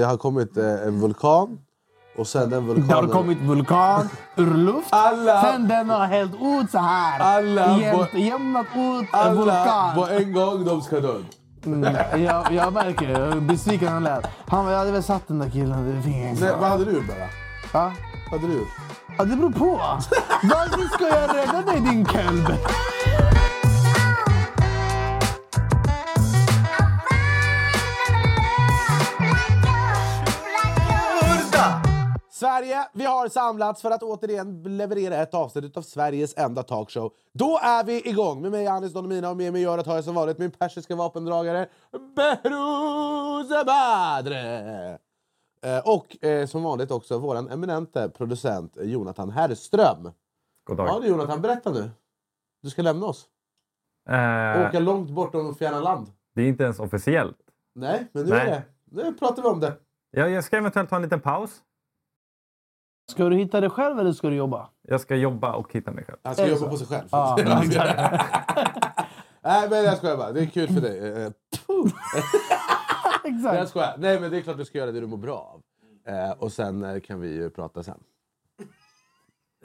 Det har kommit eh, en vulkan. Och sen den vulkanen... Det har kommit vulkan ur luft. Alla- Sen den har hällt ut så här. Alla Jämt, jämnat ut Alla vulkan. på en gång, de ska dö. Mm, jag, jag märker det. Är besviken han lät. Han jag hade väl satt den där killen. Nej, vad hade du gjort bara? Va? Vad hade du gjort? Ja, det beror på. Varför ska jag rädda dig din kelb? Sverige, vi har samlats för att återigen leverera ett avsnitt av Sveriges enda talkshow. Då är vi igång! Med mig Anis Don Demina och med mig i örat har jag som vanligt min persiska vapendragare Behrouz Badre. Eh, och eh, som vanligt också vår eminente producent Jonathan Herrström. God dag. Ja du Jonathan, berätta nu. Du ska lämna oss. Eh, Åka långt bortom fjärran land. det är inte ens officiellt. Nej, men nu Nej. är det. Nu pratar vi om det. Ja, jag ska eventuellt ta en liten paus. Ska du hitta dig själv eller ska du jobba? Jag ska jobba och hitta mig själv. Han ska jobba på sig själv. Ja, Nej men jag skojar bara, det är kul för dig. Eh. Nej, jag Exakt. skojar. Nej men det är klart du ska göra det du mår bra av. Eh, och sen eh, kan vi ju prata sen.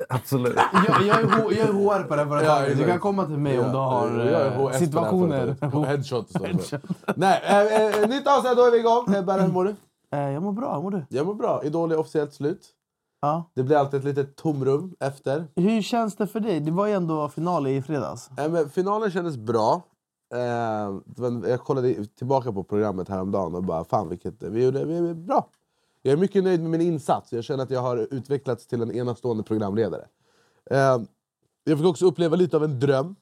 Absolut. Jag, jag, är, H- jag är HR på det här företaget. Du exakt. kan komma till mig om du har eh, situationer. Headshot står det för. Nej, eh, eh, nytt avsnitt, då är vi igång. Eh, Berra, hur mår du? Eh, Jag mår bra. Mår du? Jag mår bra. Idol är officiellt slut. Ja. Det blir alltid ett litet tomrum efter. Hur känns det för dig? Det var ju ändå final i fredags. Eh, men finalen kändes bra. Eh, jag kollade tillbaka på programmet häromdagen och bara fan vilket vi gjorde vi är bra. Jag är mycket nöjd med min insats. Jag känner att jag har utvecklats till en enastående programledare. Eh, jag fick också uppleva lite av en dröm.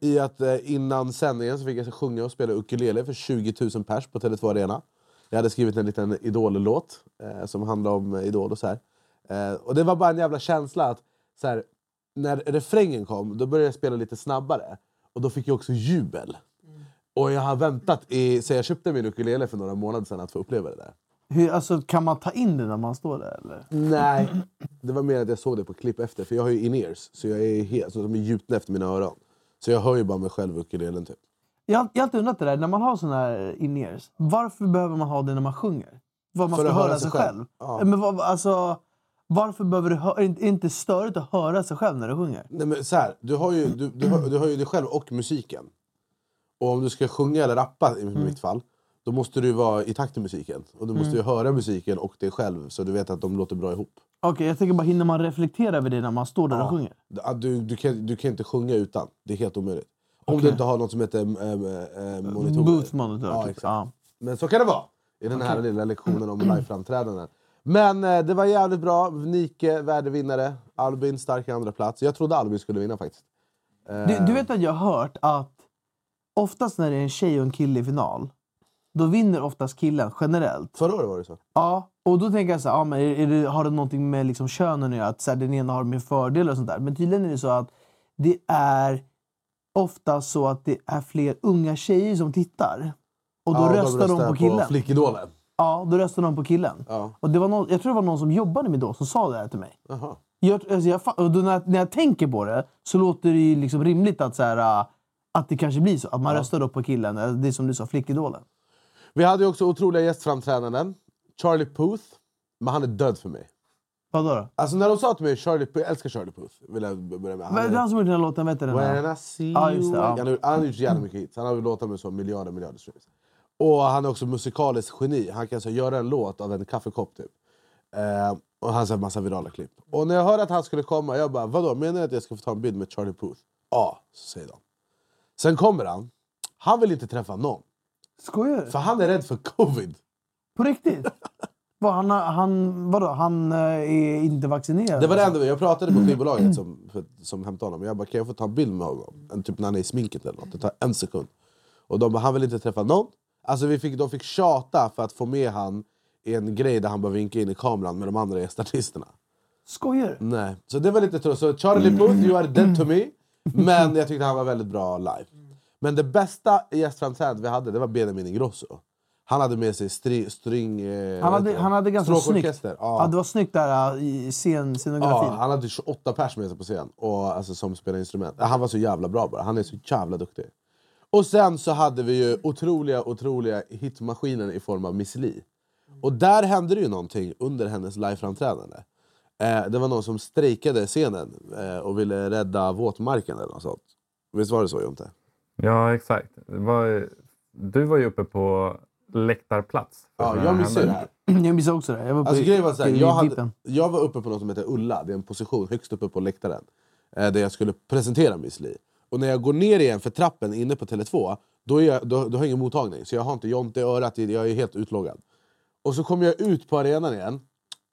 I att eh, innan sändningen så fick jag sjunga och spela ukulele för 20 000 pers på Tele2 Arena. Jag hade skrivit en liten Idol-låt eh, som handlar om Idol och så här. Eh, och det var bara en jävla känsla att så här, när refrängen kom, då började jag spela lite snabbare. Och då fick jag också jubel. Och jag har väntat i... Så jag köpte min ukulele för några månader sedan att få uppleva det där. Hur, alltså, kan man ta in det när man står där? Eller? Nej. Det var mer att jag såg det på klipp efter. För jag har ju in-ears, så jag är helt, så de är gjutna efter mina öron. Så jag hör ju bara mig själv ukulelen typ. Jag har jag har alltid undrat det där, när man har såna här in-ears. Varför behöver man ha det när man sjunger? Vad man För ska höra sig själv. själv. Ja. Men vad, alltså, varför behöver du. Är det inte störigt att höra sig själv när du sjunger? Nej, men så här, du, har ju, du, du, hör, du hör ju dig själv och musiken. Och om du ska sjunga eller rappa i mitt fall, då måste du vara i takt med musiken. Och du måste ju höra musiken och dig själv så du vet att de låter bra ihop. Okej, jag tänker bara, hinner man reflektera över det när man står där och sjunger? Du, du, kan, du kan inte sjunga utan. Det är helt omöjligt. Om du inte har något som heter ähm, äh, monitorer. Booth monitor. Ja, typ. exakt. Ja. Men så kan det vara i den här lilla lektionen om liveframträdanden. Men eh, det var jävligt bra. Nike, värdevinnare. Albin, stark i andra plats. Jag trodde Albin skulle vinna faktiskt. Eh, Du, du vet att jag har hört att oftast när det är en tjej och en kille i final, då vinner oftast killen generellt. Förra året var det så. Ja, och då tänker jag så här, ja, men är, det, har det någonting med liksom könen att göra? Att så här, den ena har mer fördelar och sånt där. Men tydligen är det så att det är ofta så att det är fler unga tjejer som tittar. Och då Ja, röstar de på killen. Flickidolen. Ja, då röstar de på killen. Ja. Och det var någon, jag tror det var någon som jobbade med då som sa det här till mig. Jag, alltså jag, och då när, när jag tänker på det så låter det ju liksom rimligt att, så här, äh, att det kanske blir så. Att man röstar då på killen. Det är som du sa, flickidolen. Vi hade ju också otroliga gästframträdanden. Charlie Puth. Men han är död för mig. Vadå då? Alltså när de sa till mig Charlie Puth, jag älskar Charlie Puth. Vill jag börja med. Han är det är- han som gjort den här låten? Vet du den When? I see Ja, you... just det, ja. han, har, gjort jävligt mycket hits. Han har låtar med så miljarder, miljarder streams. Och han är också musikaliskt geni. Han kan så göra en låt av en kaffekopp typ. Eh, och han har en massa virala klipp. Och när jag hörde att han skulle komma, jag bara vadå, menar du att jag ska få ta en bild med Charlie Puth? Ja, säger de. Sen kommer han. Han vill inte träffa någon. Skojar? För han är rädd för covid. På riktigt? Han, han, vadå, han äh, är inte vaccinerad? Det var det enda, jag pratade på skivbolaget som, som hämtade honom. Jag bara, kan jag få ta en bild med honom? En, typ när han är i sminket eller något. Det tar en sekund. Och de bara, han vill inte träffa någon. Alltså vi fick, de fick tjata för att få med han i en grej där han bara vinkar in i kameran med de andra gästartisterna. Skojar du? Nej. Så det var lite tråkigt. Så Charlie Puth, you are dead to me. Men jag tyckte han var väldigt bra live. Men det bästa gästframträdandet vi hade, det var Benjamin Ingrosso. Han hade med sig stri, string... Eh, Han hade, han hade ganska snyggt. Ja. Ja. det var snyggt där i scen, scenografin. Ja, han hade 28 pers med sig på scen och, alltså, som spelar instrument. Han var så jävla bra bara. Han är så jävla duktig. Och sen så hade vi ju otroliga, otroliga hitmaskinen i form av Miss Li. Och där hände det ju någonting under hennes liveframträdande. Eh, det var någon som strejkade scenen eh, och ville rädda våtmarken eller något sånt. Visst var det så Jonte? Ja, exakt. Det var, du var ju uppe på läktarplats. för Ja, jag missade det här. Jag missade också det. Jag var på Alltså, var så här, jag, hade, jag var uppe på något som heter Ulla, det är en position högst uppe på läktaren. Eh, där jag skulle presentera Miss Li. Och när jag går ner igen för trappen inne på Tele2, då, är jag, då, då har jag ingen mottagning. Så jag har inte Jonte i örat, jag är helt utloggad. Och så kommer jag ut på arenan igen.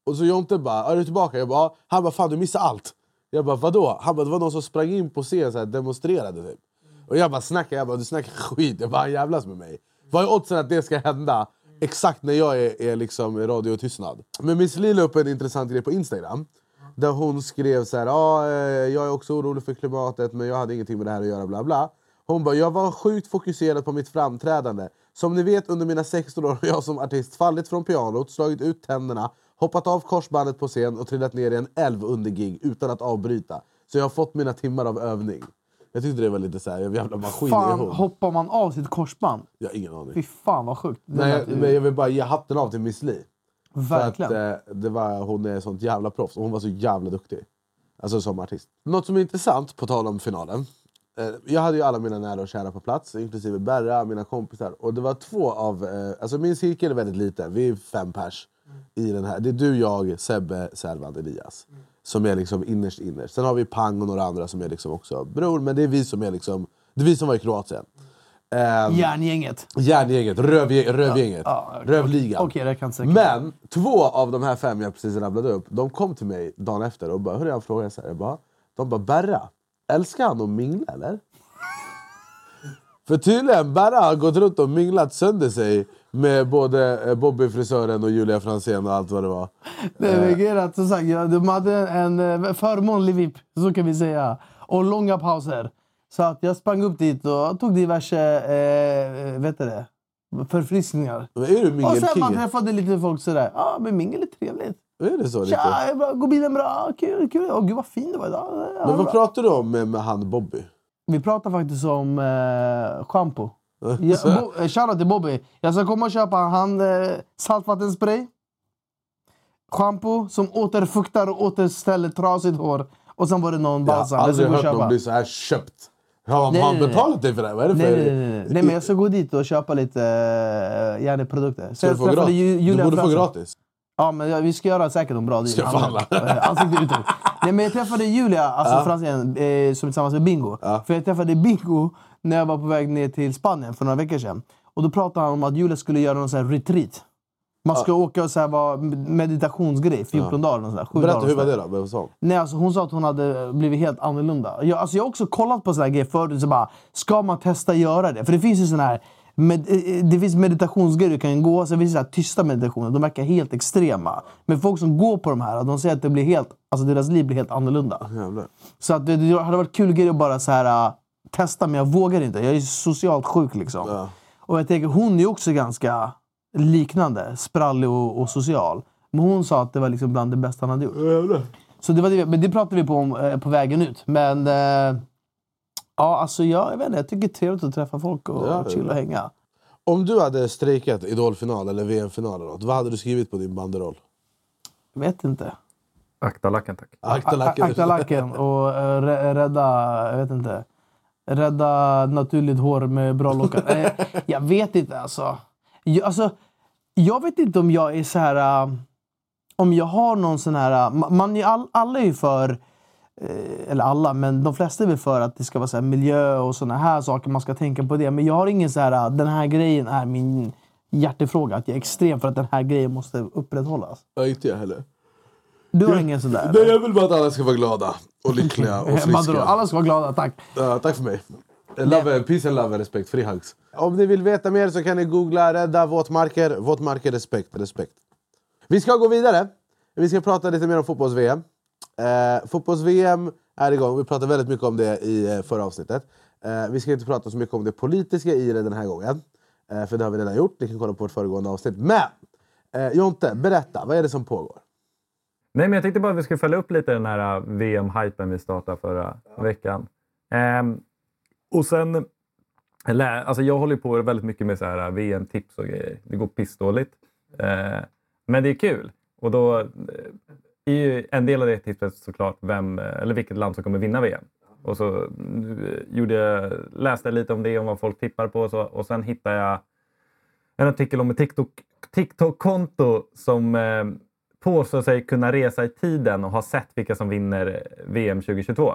Och så Jonte bara, är du tillbaka? Jag bara, han bara, fan du missade allt. Jag bara, vadå? Han bara, det var någon som sprang in på scen och demonstrerade typ. Och jag bara “snacka, jag bara, du snackar skit. Jag bara, han jävlas med mig. Vad är oddsen att det ska hända exakt när jag är, är liksom i radiotystnad? Men Miss Li la upp en intressant grej på Instagram. Där hon skrev så här, ah, jag är också orolig för klimatet men jag hade ingenting med det här att göra. bla bla. Hon bara, jag var sjukt fokuserad på mitt framträdande. Som ni vet under mina 16 år har jag som artist fallit från pianot, slagit ut tänderna, hoppat av korsbandet på scen och trillat ner i en älv under gig utan att avbryta. Så jag har fått mina timmar av övning. Jag tyckte det var lite såhär, jävla maskin Fan, hon. hoppar man av sitt korsband? Jag har ingen aning. Fy fan vad sjukt. Det Nej, lät ju- men jag vill bara ge hatten av till Miss Li. För att, Verkligen. eh, det var, hon är sånt jävla proffs och hon var så jävla duktig. Alltså som artist. Något som är intressant, på tal om finalen. Eh, jag hade ju alla mina nära och kära på plats, inklusive Berra, mina kompisar. Och det var två av... Eh, alltså min cirkel är väldigt liten, vi är fem pers. I den här. Det är du, jag, Sebbe, Servan, Elias. Som är liksom innerst innerst. Sen har vi Pang och några andra som är liksom också bror. Men det är vi som är liksom... Det är vi som var i Kroatien. Eh, Järngänget. Järngänget, rövgänget, rövgänget. Ja, okej. Rövligan. Okej, det kan jag säkert. Men två av de här fem jag precis rabblade upp, de kom till mig dagen efter och bara, hörru jag frågade så här, jag bara, de bara Berra, älskar han att mingla eller? För tydligen, Berra har gått runt och minglat sönder sig med både eh, Bobby frisören och Julia Franzén och allt vad det var. Det är grejen är att, som sagt, ja, de hade en eh, förmånlig VIP, så kan vi säga. Och långa pauser. Så att jag sprang upp dit och tog diverse eh, vet du det, förfriskningar. Är du Och sen man mingelking? träffade lite folk sådär. Ja, men mingel är trevligt. Är det så lite? Tja, är bra, går bilen bra? Kul, kul. Åh, gud vad fin du var idag. Ja, Men vad bra. pratar du om med, med han Bobby? Vi pratar faktiskt om eh, shampoo. Ja, Bo- eh, Shoutout till Bobby. Jag ska komma och köpa han eh, saltvattenspray. Shampoo som återfuktar och återställer trasigt hår. Och sen var det någon Jag har balsam. Jag ska aldrig gå och hört köpa. någon bli så här köpt. Har man betalat dig för det? här? Vad är det för... Nej, nej, nej, nej. men jag ska gå dit och köpa lite uh, järnprodukter. Så Så du, får gratis. Du borde få Fransson. gratis. Ja, men vi ska göra säkert en bra deal. Eh, Ansikte utåt. Nej, men jag träffade Julia, alltså Ja. Franzén, eh, som tillsammans med Bingo. Ja. För jag träffade Bingo när jag var på väg ner till Spanien för några veckor sedan. Och då pratade han om att Julia skulle göra någon sån retreat. Man ska åka och så här vara meditationsgrej, 14 dagar. Och så sju Berätta, dagar hur var det då? Vad sa hon? Nej, alltså hon sa att hon hade blivit helt annorlunda. Jag, alltså jag har också kollat på här grejer förut. Så bara, ska man testa göra det? För det finns ju såna här... Med, eh, det finns meditationsgrejer du kan gå, sen finns det så tysta meditationer. De verkar helt extrema. Men folk som går på de här, de säger att det blir helt, alltså deras liv blir helt annorlunda. Jävlar. Så att det, det hade varit kul grej att bara så här, äh, testa, men jag vågar inte. Jag är socialt sjuk liksom. Ja. Och jag tänker, hon är också ganska liknande. Sprallig och, och social. Men hon sa att det var liksom bland det bästa han hade gjort. Så det var det, men det pratade vi på om, eh, på vägen ut. Men eh, ja, alltså jag, jag vet inte, jag tycker det är trevligt att träffa folk och Ja, chilla och hänga. Om du hade strejkat Idolfinal eller VM-final eller något, vad hade du skrivit på din banderoll? Jag vet inte. Akta lacken tack. Akta lacken. Akta lacken och eh, rä- rädda, jag vet inte. Rädda naturligt hår med bra lockar. Eh, jag vet inte alltså. Jag, alltså. jag vet inte om jag är så här... äh, om jag har någon sån här... ma- Man, all, alla är ju för... eh, Eller alla, men de flesta är väl för att det ska vara så miljö och såna här saker. Man ska tänka på det. Men jag har ingen så här... äh, Den här grejen är min hjärtefråga. Att jag är extrem för att den här grejen måste upprätthållas. Ja, inte jag heller. Du har ingen sån där? Nej, jag vill bara att alla ska vara glada och lyckliga och friska. Alla ska vara glada, tack. Ja, tack för mig. Love, peace and love and respect. Free hugs. Om ni vill veta mer så kan ni googla rädda våtmarker. Våtmarker, respekt, respekt. Vi ska gå vidare. Vi ska prata lite mer om fotbolls-VM. Eh, fotbolls-VM är igång. Vi pratade väldigt mycket om det i eh, förra avsnittet. Eh, vi ska inte prata så mycket om det politiska i det den här gången. Eh, för det har vi redan gjort. Ni kan kolla på vårt föregående avsnitt. Men! Eh, Jonte, berätta. Vad är det som pågår? Nej, men jag tänkte bara att vi skulle följa upp lite den här äh, VM-hypen vi startade förra veckan. Ehm, och sen... Alltså jag håller på väldigt mycket med så här äh, VM-tips och grejer. Det går pissdåligt. Eh, Men det är kul. Och då eh, är ju en del av det tipset såklart vem, eller vilket land som kommer vinna VM. Och så eh, gjorde jag, läste jag lite om det, om vad folk tippar på och, så, och sen hittade jag en artikel om ett TikTok- TikTok-konto som eh, påstår sig kunna resa i tiden och har sett vilka som vinner VM 2022.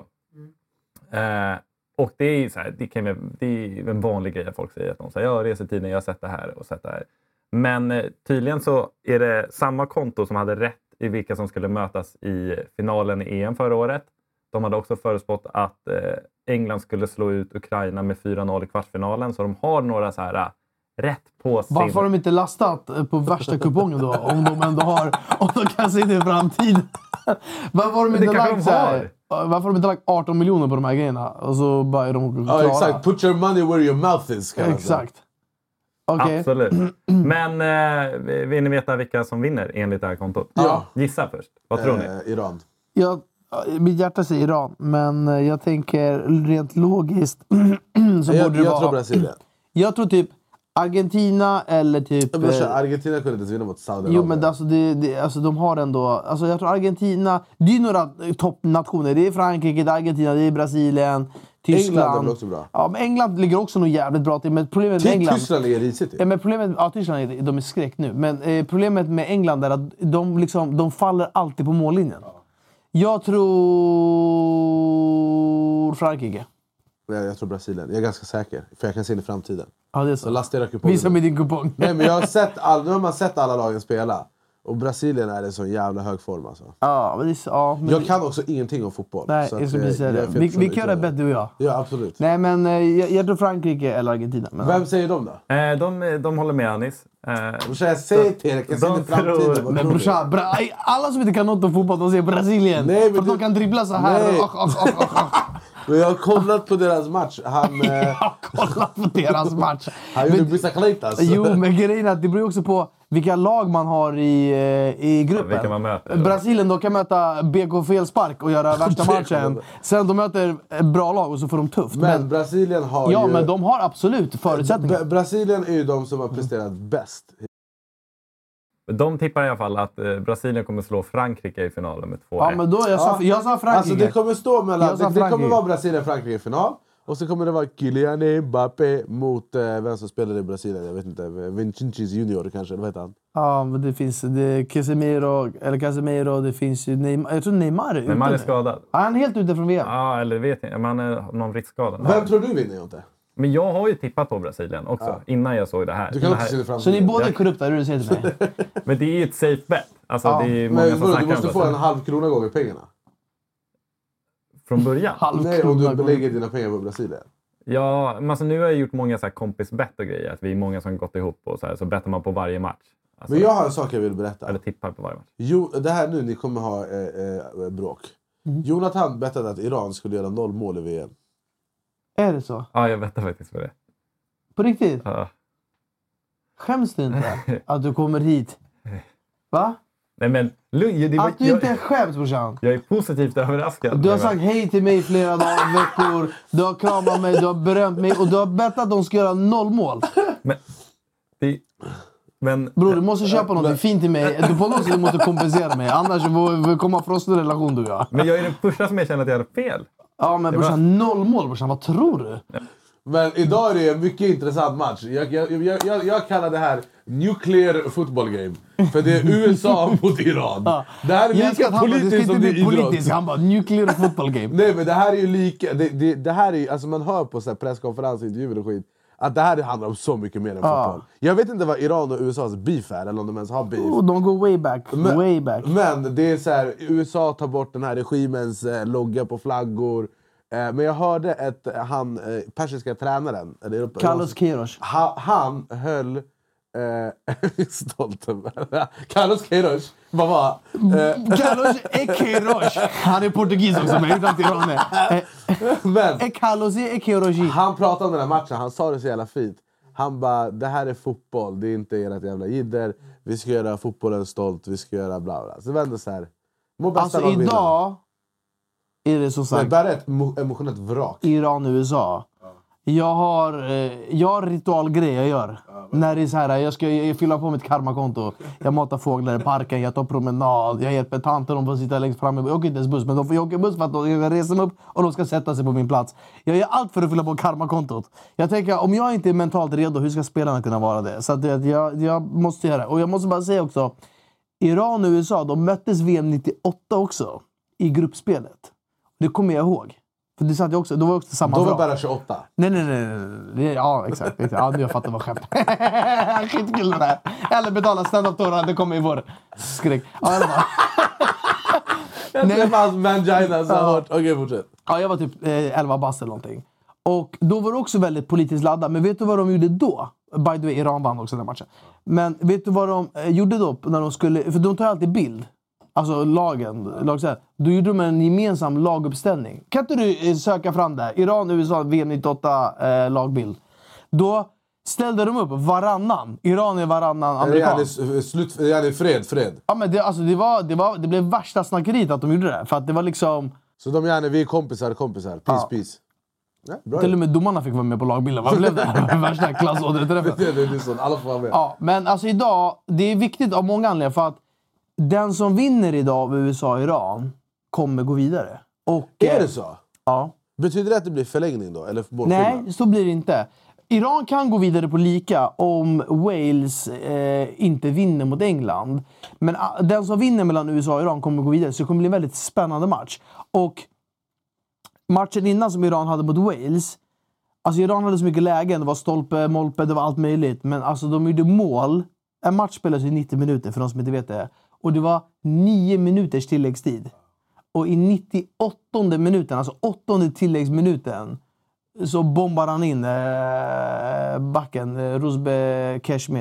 Eh, och det är, så här, det, kan, det är en vanlig grej att folk säger att de säger jag reser i tiden, jag har sett det här och sett det här. Men eh, tydligen så är det samma konto som hade rätt i vilka som skulle mötas i finalen i EM förra året. De hade också förutspått att eh, England skulle slå ut Ukraina med 4-0 i kvartsfinalen. Så de har några så här eh, rätt på sin... Varför har de inte lastat på värsta kupongen då? Om de ändå har... Om de kan se det i framtiden. Varför har de det inte lagt de så här, Varför har de inte lagt 18 miljoner på de här grejerna? Och så bara är de klara. Ja, exakt. Put your money where your mouth is. det. Exakt. Okej. Absolut. Men eh, vill ni veta vilka som vinner enligt det här kontot? Ja. Gissa först. Vad tror ni? Eh, Iran. Jag, mitt hjärta säger Iran, men eh, jag tänker rent logiskt så Jag, borde det jag vara... tror Brasilien. Jag tror typ Argentina eller typ... Jag menar, eh, Argentina kunde inte ens vinna mot Saudiarabien. Jo, men alltså, det, det, alltså de har ändå... Alltså jag tror Argentina... Det är några eh, toppnationer. Det är Frankrike, det är Argentina, det är Brasilien, Tyskland. England är också bra? Ja, men England ligger också nog jävligt bra till. Men problemet med England... Tyskland är risigt ju. Ja, men problemet, ja, Tyskland är, de är skräck nu. Men eh, problemet med England är att de, liksom, de faller alltid på mållinjen. Jag tror Frankrike. Jag, jag tror Brasilien. Jag är ganska säker. För jag kan se in i framtiden. Ja, det är Så så. lasta era kuponger. Visa mig din kupong. Nej, men jag har sett all, nu har man sett alla lagen spela. Och Brasilien är i så jävla hög form alltså. Ja, men det ja, men Jag kan också ingenting om fotboll. Nej, så jag att, skulle säga jag det. Vi, vi kan göra det bättre du och jag. Ja, absolut. Nej, men eh, jag, jag tror Frankrike eller Argentina. Men, Vem säger de då? Eh, de, de håller med Anis. Eh, Brorsan, säger till er, jag kan se framtiden. Men brorsan, bra, alla som inte kan något om fotboll, de säger Brasilien. Nej, men för att du- de kan dribbla så här. Nej. Och, och, och, och, och. Men jag har kollat på deras match. Han, eh, Kolla på deras match. han gjorde Men- bicicletas. Jo, men grejen är att det beror också på vilka lag man har i, eh, i gruppen. vilka man möter. Brasilien de kan möta BK Felspark och göra värsta matchen. Sen de möter ett bra lag och så får de tufft. Men Men, Brasilien har ja, ju... men de har absolut förutsättningar. Bra- Brasilien är ju de som har presterat bäst. De tippar i alla fall att eh, Brasilien kommer slå Frankrike i finalen med 2-1. Ja, men då, jag, sa, jag sa Frankrike. Alltså det kommer stå mellan... Det, det kommer Frankrike. vara Brasilien-Frankrike i final. Och så kommer det vara Kylian Mbappé mot eh, vem som spelade i Brasilien. Jag vet inte. Vinicius Junior kanske, eller vad heter han? Ja, men det finns det är Casemiro, eller Casemiro, det finns ju Neymar. Jag tror Neymar är ute Neymar är skadad. Ja, Han är helt ute från VM. Ja, eller vet jag. Men han är någon riskskada. Vem tror du vinner Jonte? Men jag har ju tippat på Brasilien också, innan jag såg det här. Du kan Det också här- se det Så ni är båda korrupta, är det du säger till mig? Men det är ju ett safe bet. Alltså, Ja, det är många Men som snackar du måste få en halv krona gånger pengarna. Från början. Halv Nej, om du går- lägger dina pengar på Brasilien. Ja, men alltså, nu har jag gjort många så här kompisbett och grejer. Att vi är många som gått ihop och så, här, så bettar man på varje match. Alltså, Men jag har en sak jag vill berätta. Eller tippar på varje match. Jo, det här nu, ni kommer ha eh, eh, bråk. Mm. Jonathan bettade att Iran skulle göra noll mål i VM. Är det så? Ja, jag bettar faktiskt på det. På riktigt? Ja. Skäms du inte att du kommer hit? Va? Nej, men lugn. Att du inte skäms brorsan. jag är positivt överraskad. Du har sagt hej till mig flera dagar, veckor. Du har kramat mig, du har berömt mig och du har bettat att de ska göra noll mål. Men, det, men Bror, du måste köpa något fint till mig. Du på något sätt måste kompensera mig. Annars får vi komma från en relation du och jag. Men jag är den första som erkänner att jag hade fel. Ja men brorsan, noll mål brorsan. Vad tror du? Men idag är det en mycket intressant match. Jag, jag, jag, jag, kallar det här nuclear football game. För det är USA mot Iran. Det här är lika politiskt som det är idrott. Han bara, nuclear football game. Nej men det här är ju lika, det, det, det här är, alltså man hör på presskonferenser, intervjuer och skit att det här handlar om så mycket mer än fotboll. Jag vet inte vad Iran och USAs beef är, eller om de ens har beef. Oh, de går way back. Men- way back. Men det är så här, USA tar bort den här regimens eh, logga på flaggor. Eh, men jag hörde att han, eh, persiska tränaren, eller Carlos Queiroz. ha, han höll... Eh, stolt över Carlos Queiroz, var eh, Carlos Queiroz. Han är portugis också, men utan Ronne. Eh, Men Carlos Queiroz. han pratade om den här matchen, han sa det så jävla fint. Han bara, det här är fotboll, det är inte ert jävla jidder. Vi ska göra fotbollen stolt, vi ska göra bla bla. Så det var ändå så här. Må bästa Alltså idag är det som sagt bara ett mo- emotionellt vrak. Iran-USA. Jag har, eh, jag har ritualgrejer jag gör. När det är så här, jag ska jag fylla på mitt karmakonto. Jag matar fåglar i parken, jag tar promenad, jag hjälper tanter de får sitta längst fram. Jag åker inte ens buss, men de får jag åker buss för att de- jag reser mig upp och de ska sätta sig på min plats. Jag gör allt för att fylla på karmakontot. Jag tänker, om jag inte är mentalt redo, hur ska spelarna kunna vara det? Så att, jag, jag måste göra det. Och jag måste bara säga också, Iran och USA, de möttes VM 98 också. I gruppspelet. Det kommer jag ihåg. För det satt jag också, då var också samma Då var bara 28. Nej, nej, nej. nej. Ja, exakt. exakt. Ja, nu jag fattar vad skämt. Skitkul det där. Eller betala standup-tårar, det kommer i vår. Skräck. Ja, i alla fall. Jag träffade hans mangina så hårt. Okej, fortsätt. ja, jag var typ eh, 11 bast eller någonting. Och då var det också väldigt politiskt laddat. Men vet du vad de gjorde då? By the way, Iran vann också den matchen. Men vet du vad de eh, gjorde då? när de skulle... För de tar alltid bild. Alltså lagen. Lag, så här. Då gjorde de en gemensam laguppställning. Kan inte du eh, söka fram det? Iran, USA, VM 98 eh, lagbild. Då ställde de upp varannan. Iran är varannan amerikan. Yani, slut, yani fred, fred. Ja, men det, alltså, det, var, det, var, det blev värsta snackeriet att de gjorde det. För att det var liksom... Så de yani, vi är kompisar, kompisar. Peace, Ja. peace. Ja, bra Till och med domarna fick vara med på lagbilden. Vad blev det? Värsta klassådereträffen. det, det, det är så. Alla får vara med. Ja, men alltså idag, det är viktigt av många anledningar. För att den som vinner idag av USA och Iran kommer gå vidare. Och, Är eh, det så? Ja. Betyder det att det blir förlängning då? Eller? Nej, så blir det inte. Iran kan gå vidare på lika om Wales eh, inte vinner mot England. Men ah, den som vinner mellan USA och Iran kommer gå vidare, så det kommer bli en väldigt spännande match. Och matchen innan som Iran hade mot Wales, alltså Iran hade så mycket lägen. Det var stolpe, molpe, det var allt möjligt. Men alltså de gjorde mål. En match spelas i 90 minuter, för de som inte vet det. Och det var 9 minuters tilläggstid. Och i 98 minuten, alltså åttonde tilläggsminuten, så bombar han in eh, backen. Eh.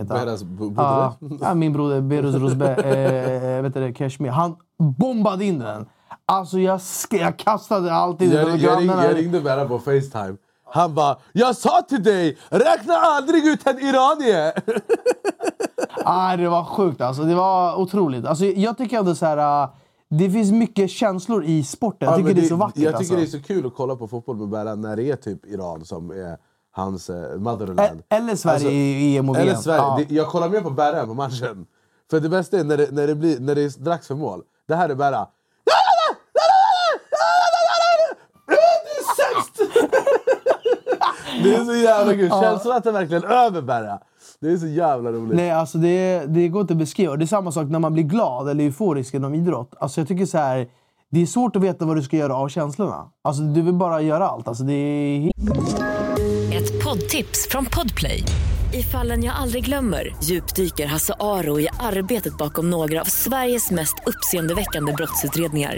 Behras bo- Ja, bodre? ja, min broder Beruz Rusbe eh, vet du. Han bombade in den. Alltså jag, sk- jag kastade alltid Jag, jag, grannarna. jag ringde Berra på Facetime. Han bara “Jag sa till dig, räkna aldrig ut en iranier!” Ah, det var sjukt alltså. Det var otroligt. Alltså, jag tycker ändå så här... äh, Det finns mycket känslor i sporten. Jag Ja, tycker men det är så vackert. Jag tycker alltså. det är så kul att kolla på fotboll med Berra när det är typ Iran som är hans eh, motherland. Eller Sverige Alltså, i EM och VM. Eller Sverige. Ja. Det, jag kollar mer på än på matchen. För det bästa är när det, när det, blir, när det är dags för mål. Det här är sämst! Det är så jävla kul. Känslan att det verkligen över Berra. Det är så jävla roligt. Nej, alltså det, det går inte att beskriva. Det är samma sak när man blir glad eller euforisk inom idrott. Alltså jag tycker så här, det är svårt att veta vad du ska göra av känslorna. Alltså du vill bara göra allt. Alltså det är. Ett poddtips från Podplay. I fallen jag aldrig glömmer djupdyker Hasse Aro i arbetet bakom några av Sveriges mest uppseendeväckande brottsutredningar.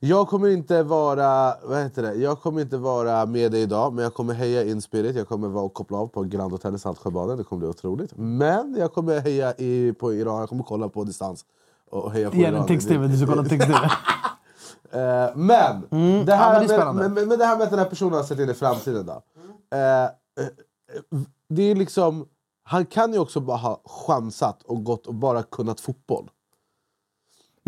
Jag kommer inte vara vad heter det? Jag kommer inte vara med dig idag, men jag kommer heja in Spirit. Jag kommer vara och koppla av på Grand Hotel i Saltsjöbaden. Det kommer bli otroligt. Men jag kommer heja i, på Iran. Jag kommer kolla på distans. Och heja på Gärna Iran. text-tv, du ska kolla text-tv. Eh, men, det här Mm. ja, men det med, spännande. med, med det här med att den här personen har sett in i framtiden då. Eh, det är liksom, han kan ju också bara ha chansat och gått och bara kunnat fotboll.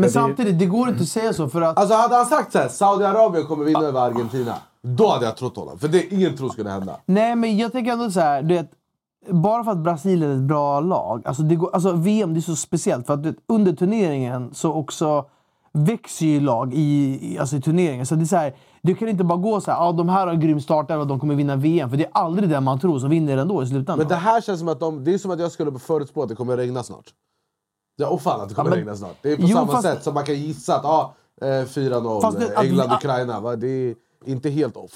Men samtidigt, det går inte att säga så för att... Alltså hade han sagt såhär, Saudiarabien kommer vinna över Argentina. Då hade jag trott honom. För det ingen tror skulle hända. Nej, men jag tänker ändå så här, du vet, bara för att Brasilien är ett bra lag. Alltså, det går, alltså VM det är så speciellt, för att vet, under turneringen så också växer ju lag i, i, alltså i turneringen. Så det är så här, du kan inte bara gå så här, ah, de här har en grym startare och de kommer vinna VM. För det är aldrig den man tror som vinner ändå i slutändan. Men det här känns som att de, det är som att jag skulle förutspå att det kommer regna snart. Ja, och fan att det kommer men- regna snart. Det är på Jo, samma fast- sätt som man kan gissa att ah, eh, 4-0 Fast det- eh, att- England-Ukraina. va? Det är inte helt off.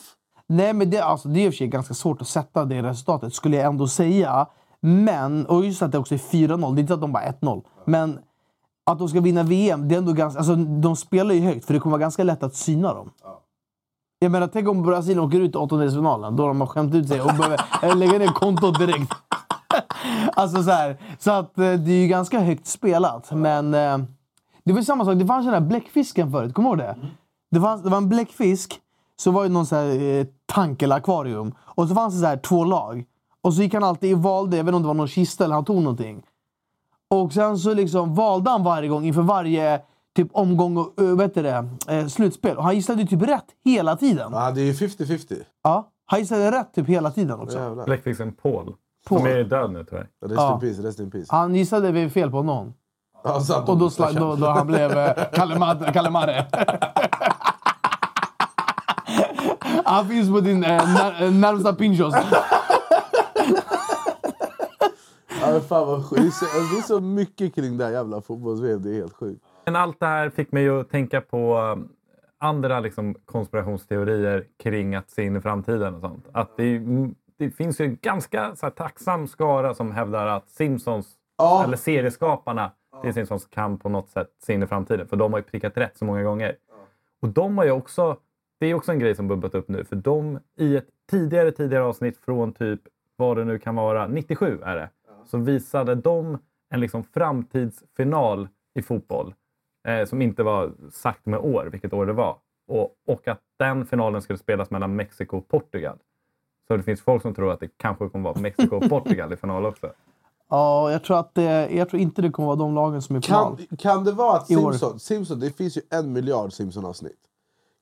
Nej, men det, alltså, det är i och för sig ganska svårt att sätta det resultatet, skulle jag ändå säga. Men, och just att det också är 4-0, det är inte att de bara 1-0. Men att de ska vinna VM, det är ändå ganska... Alltså, de spelar ju högt, för det kommer vara ganska lätt att syna dem. Jag menar, tänk om Brasilien åker ut i åttondelsfinalen, då de har skämt ut sig och behöver lägga ner kontot direkt. Alltså så här, så att eh, det är ju ganska högt spelat, men... eh, Det var ju samma sak, det fanns den där bläckfisken förut, kommer du ihåg det? Det, fanns, det var en bläckfisk, så var det någon så här, eh, tank eller akvarium. Och så fanns det så här, två lag. Och så gick han alltid och valde, jag vet inte om det var någon kista eller han tog någonting. Och sen så liksom valde han varje gång inför varje typ omgång och uh, vet det, eh, slutspel. Och han gissade ju typ rätt hela tiden. Ja, det är ju 50-50. Ja, han gissade rätt typ hela tiden också. Bläckfisken Paul. Paul. Som är död nu tyvärr. Rest Ja. in peace, rest in peace. Han gissade väl fel på någon. Sant. Och då, sla- då, då han blev eh, Kalle. Han finns på din eh, när, närmsta pinchos. Ja, fan vad sjukt. Det är så- alltså, är mycket kring det här jävla fotbolls Det är helt sjukt. Men allt det här fick mig att tänka på um, andra liksom, konspirationsteorier kring att se in i framtiden och sånt. Att det, mm, det finns ju en ganska så här, tacksam skara som hävdar att Simpsons, Ja. eller serieskaparna till Simpsons kan på något sätt se in i framtiden. För de har ju prickat rätt så många gånger. Och de har ju också, det är också en grej som bubblat upp nu. För de i ett tidigare, tidigare avsnitt från typ, vad det nu kan vara, 97 är det. Så visade de en liksom framtidsfinal i fotboll. Eh, som inte var sagt med år, vilket år det var. Och, och att den finalen skulle spelas mellan Mexiko och Portugal. Så det finns folk som tror att det kanske kommer vara Mexiko och Portugal i final också. Ja, jag tror, att det, jag tror inte det kommer vara de lagen som är i final. Kan, kan det vara att. Simpson, Simpson, det finns ju en miljard Simpson-avsnitt.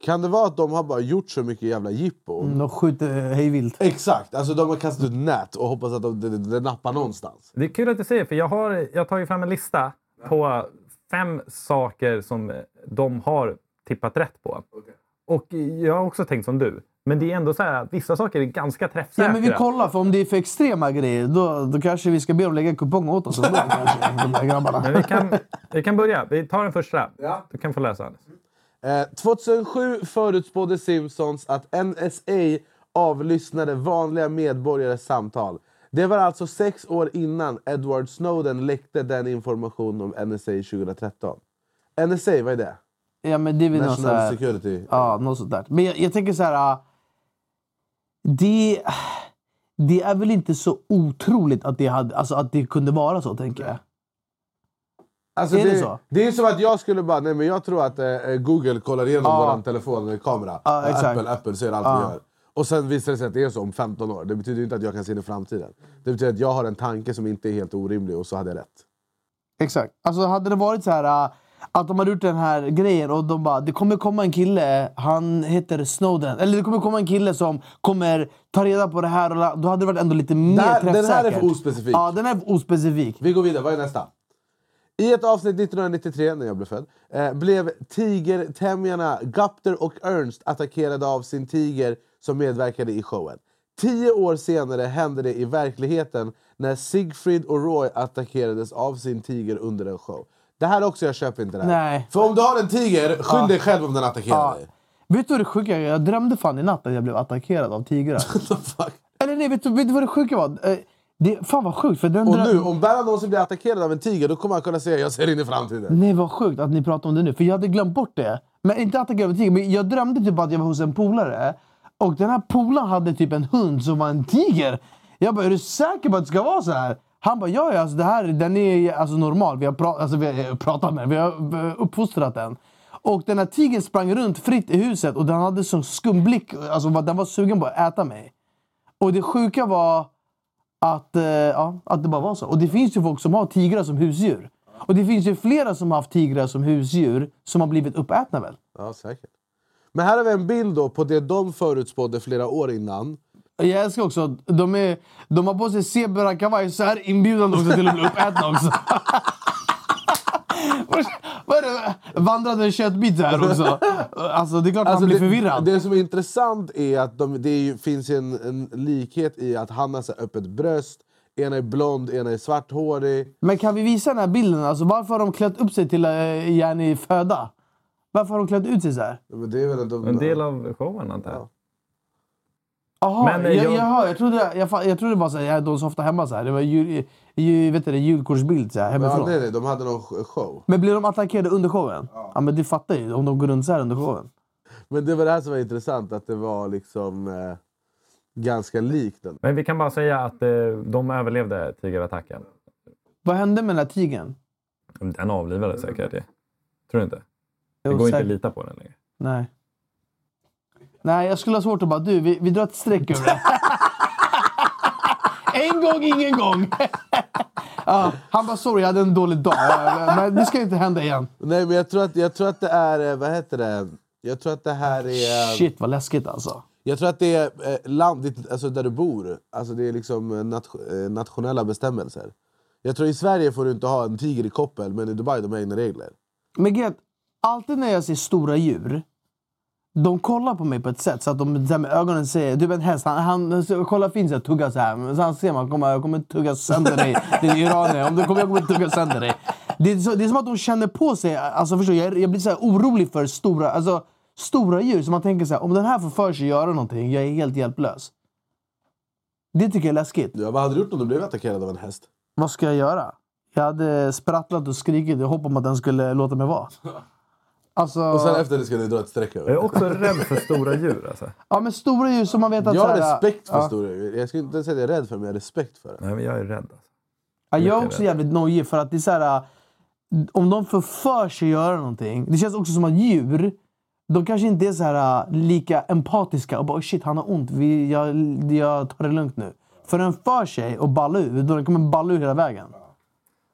Kan det vara att de har bara gjort så mycket jävla jippo? Mm, De skjuter hejvilt. Exakt! Alltså de har kastat ut nät och hoppas att de, det, det nappar någonstans. Det är kul att du säger, för jag har, jag har tagit fram en lista på fem saker som de har tippat rätt på. Och jag har också tänkt som du. Men det är ändå så här att vissa saker är ganska träffsäkra. Ja, men vi kollar, för om det är för extrema grejer då, då kanske vi ska be dem lägga en kupong åt oss. ändå, kanske, de där grabbarna. Men vi kan, vi kan börja. Vi tar den första. Du kan få läsa. Eh, 2007 förutspådde Simpsons att NSA avlyssnade vanliga medborgares samtal. Det var alltså sex år innan Edward Snowden läckte den informationen om NSA 2013. NSA, vad är det? Ja, men det är väl något så National här, Security. Ja, något sånt där. Men jag, jag tänker så här... Det, det är väl inte så otroligt att det, hade, alltså att det kunde vara så, tänker jag. Alltså Är det, det så? det är som att jag skulle bara, nej men jag tror att eh, Google kollar igenom Ja. våran telefon med kamera. Exakt. Apple, Apple ser allt Ja. vi gör. Och sen visar det sig att det är så om 15 år. Det betyder inte att jag kan se in i framtiden. Det betyder att jag har en tanke som inte är helt orimlig och så hade jag rätt. Exakt. Alltså hade det varit så här... Att de hade gjort den här grejen och de bara det kommer komma en kille, han heter Snowden. Eller det kommer komma en kille som kommer ta reda på det här. Och då hade det varit ändå lite mer Det här- den här är träffsäkert. för ospecifik. Ja, den är för ospecifik. Vi går vidare, vad är nästa? I ett avsnitt 1993, när jag blev född, eh, blev tigertämjarna Gupter och Ernst attackerade av sin tiger som medverkade i showen. Tio år senare hände det i verkligheten när Siegfried och Roy attackerades av sin tiger under en show. Det här också, jag köper inte det här. Nej. För om du har en tiger, skyll dig själv om den attackerar Ja. dig. Vet du vad det sjuka är? Jag drömde fan i natt att jag blev attackerad av tigrar. Eller nej, vet du, vet du vad det sjuka var? Eh, Det, fan vad sjukt. För den Och nu, om Berra någonsin blir attackerad av en tiger, då kommer han kunna säga jag ser in i framtiden. Nej vad sjukt att ni pratar om det nu, för jag hade glömt bort det. Men inte attackerad av en tiger, men jag drömde typ att jag var hos en polare. Och den här polaren hade typ en hund som var en tiger. Jag bara, är du säker på att det ska vara så här? Han bara, ja, ja alltså, det här, den är alltså normal. Vi har, pra- alltså, vi har eh, pratat med den, vi har eh, uppfostrat den. Och den här tigern sprang runt fritt i huset och den hade sån skum blick. Alltså, den var sugen på att äta mig. Och det sjuka var att, eh, ja, att det bara var så. Och det finns ju folk som har tigrar som husdjur. Och det finns ju flera som har haft tigrar som husdjur som har blivit uppätna väl? Ja, säkert. Men här har vi en bild då på det de förutspådde flera år innan. Jag älskar också att de, är, de har på sig zebrakavaj så här inbjudande också till att bli uppätna också. Vad är det? Vandrande köttbit här också. Alltså det är klart att han blir det, förvirrad. det som är intressant är att de, det är ju, finns en, en likhet i att han har så öppet bröst, ena är blond, ena är svarthårig. Men kan vi visa den här bilden? Alltså, varför har de klätt upp sig till uh, Jenny föda? Varför har de klätt ut sig så här? Men det är väl de, En del av showen antar jag. Ja. Jaha, Men, eh, jag, jag- jaha, jag, trodde, jag, jag trodde det var så här, ja, de som ofta hemma så här. Det var jul, jul, vet du, det, julkortsbild så här, Ja, hemifrån. nej, nej, de hade någon sh- show. Men blir de attackerade under showen? Ja. men du fattar ju, om de går runt så här under showen. Men det var det här som var intressant, att det var liksom eh, ganska likt den. Men vi kan bara säga att eh, de överlevde tigerattacken. Vad hände med den här tigern? Den avlivades säkert. Det. Tror du inte? Det går inte att lita på den längre. Nej. Nej, jag skulle ha svårt att bara du, vi, vi drar ett streck över det. en gång, ingen gång. ja, han bara sorry, jag hade en dålig dag. Men det ska inte hända igen. Nej, men jag tror, att, jag tror att det är... eh, Vad heter det? Jag tror att det här är... Shit vad läskigt alltså. Jag tror att det är eh, land, ditt- alltså där du bor. Alltså det är liksom eh, nat- eh, nationella bestämmelser. Jag tror i Sverige får du inte ha en tiger i koppel, men i Dubai de har egna regler. Men att alltid när jag ser stora djur, de kollar på mig på ett sätt så att de så här med ögonen. Du vet en häst, han, han så, kollar fint så här, tuggar så här. Men sen ser man, kommer, jag kommer tugga sönder dig. Det är iranier. Om du kommer, jag kommer tugga sönder dig. Det är, så, det är som att de känner på sig. Alltså, förstår, jag, jag blir så här orolig för stora, alltså, stora djur. Så man tänker så här, om den här får för sig göra någonting, jag är helt hjälplös. Det tycker jag är läskigt. Ja, vad hade du gjort om du blev attackerad av en häst? Vad ska jag göra? Jag hade sprattlat och skrikit i hopp om att den skulle låta mig vara. Alltså, Och sen efter det ska ni dra ett streck över. Jag är också rädd för stora djur. Alltså. ja, men stora djur som man vet att... Jag har här, respekt för ja. stora djur. Jag skulle inte säga att jag är rädd för det, men jag har respekt för det. Nej, men jag är rädd. Alltså. Ja, jag är också rädd. jävligt nojig för att det är så här... äh, Om de får för sig göra någonting. Det känns också som att djur, de kanske inte är så här äh, lika empatiska och bara "Oj, shit han har ont, vi, jag, jag tar det lugnt nu. För den för sig och ballar ur, då den kommer balla ur hela vägen.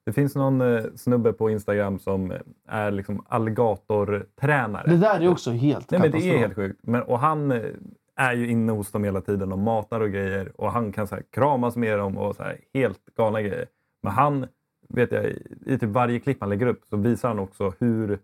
Det finns någon eh, snubbe på Instagram som eh, är liksom alligatortränare. Det där är också helt Nej, men det är helt sjukt. Men, och han eh, är ju inne hos dem hela tiden och matar och grejer. Och han kan så här, kramas med dem och så här, helt galna grejer. Men han, vet jag, i typ varje klipp han lägger upp så visar han också hur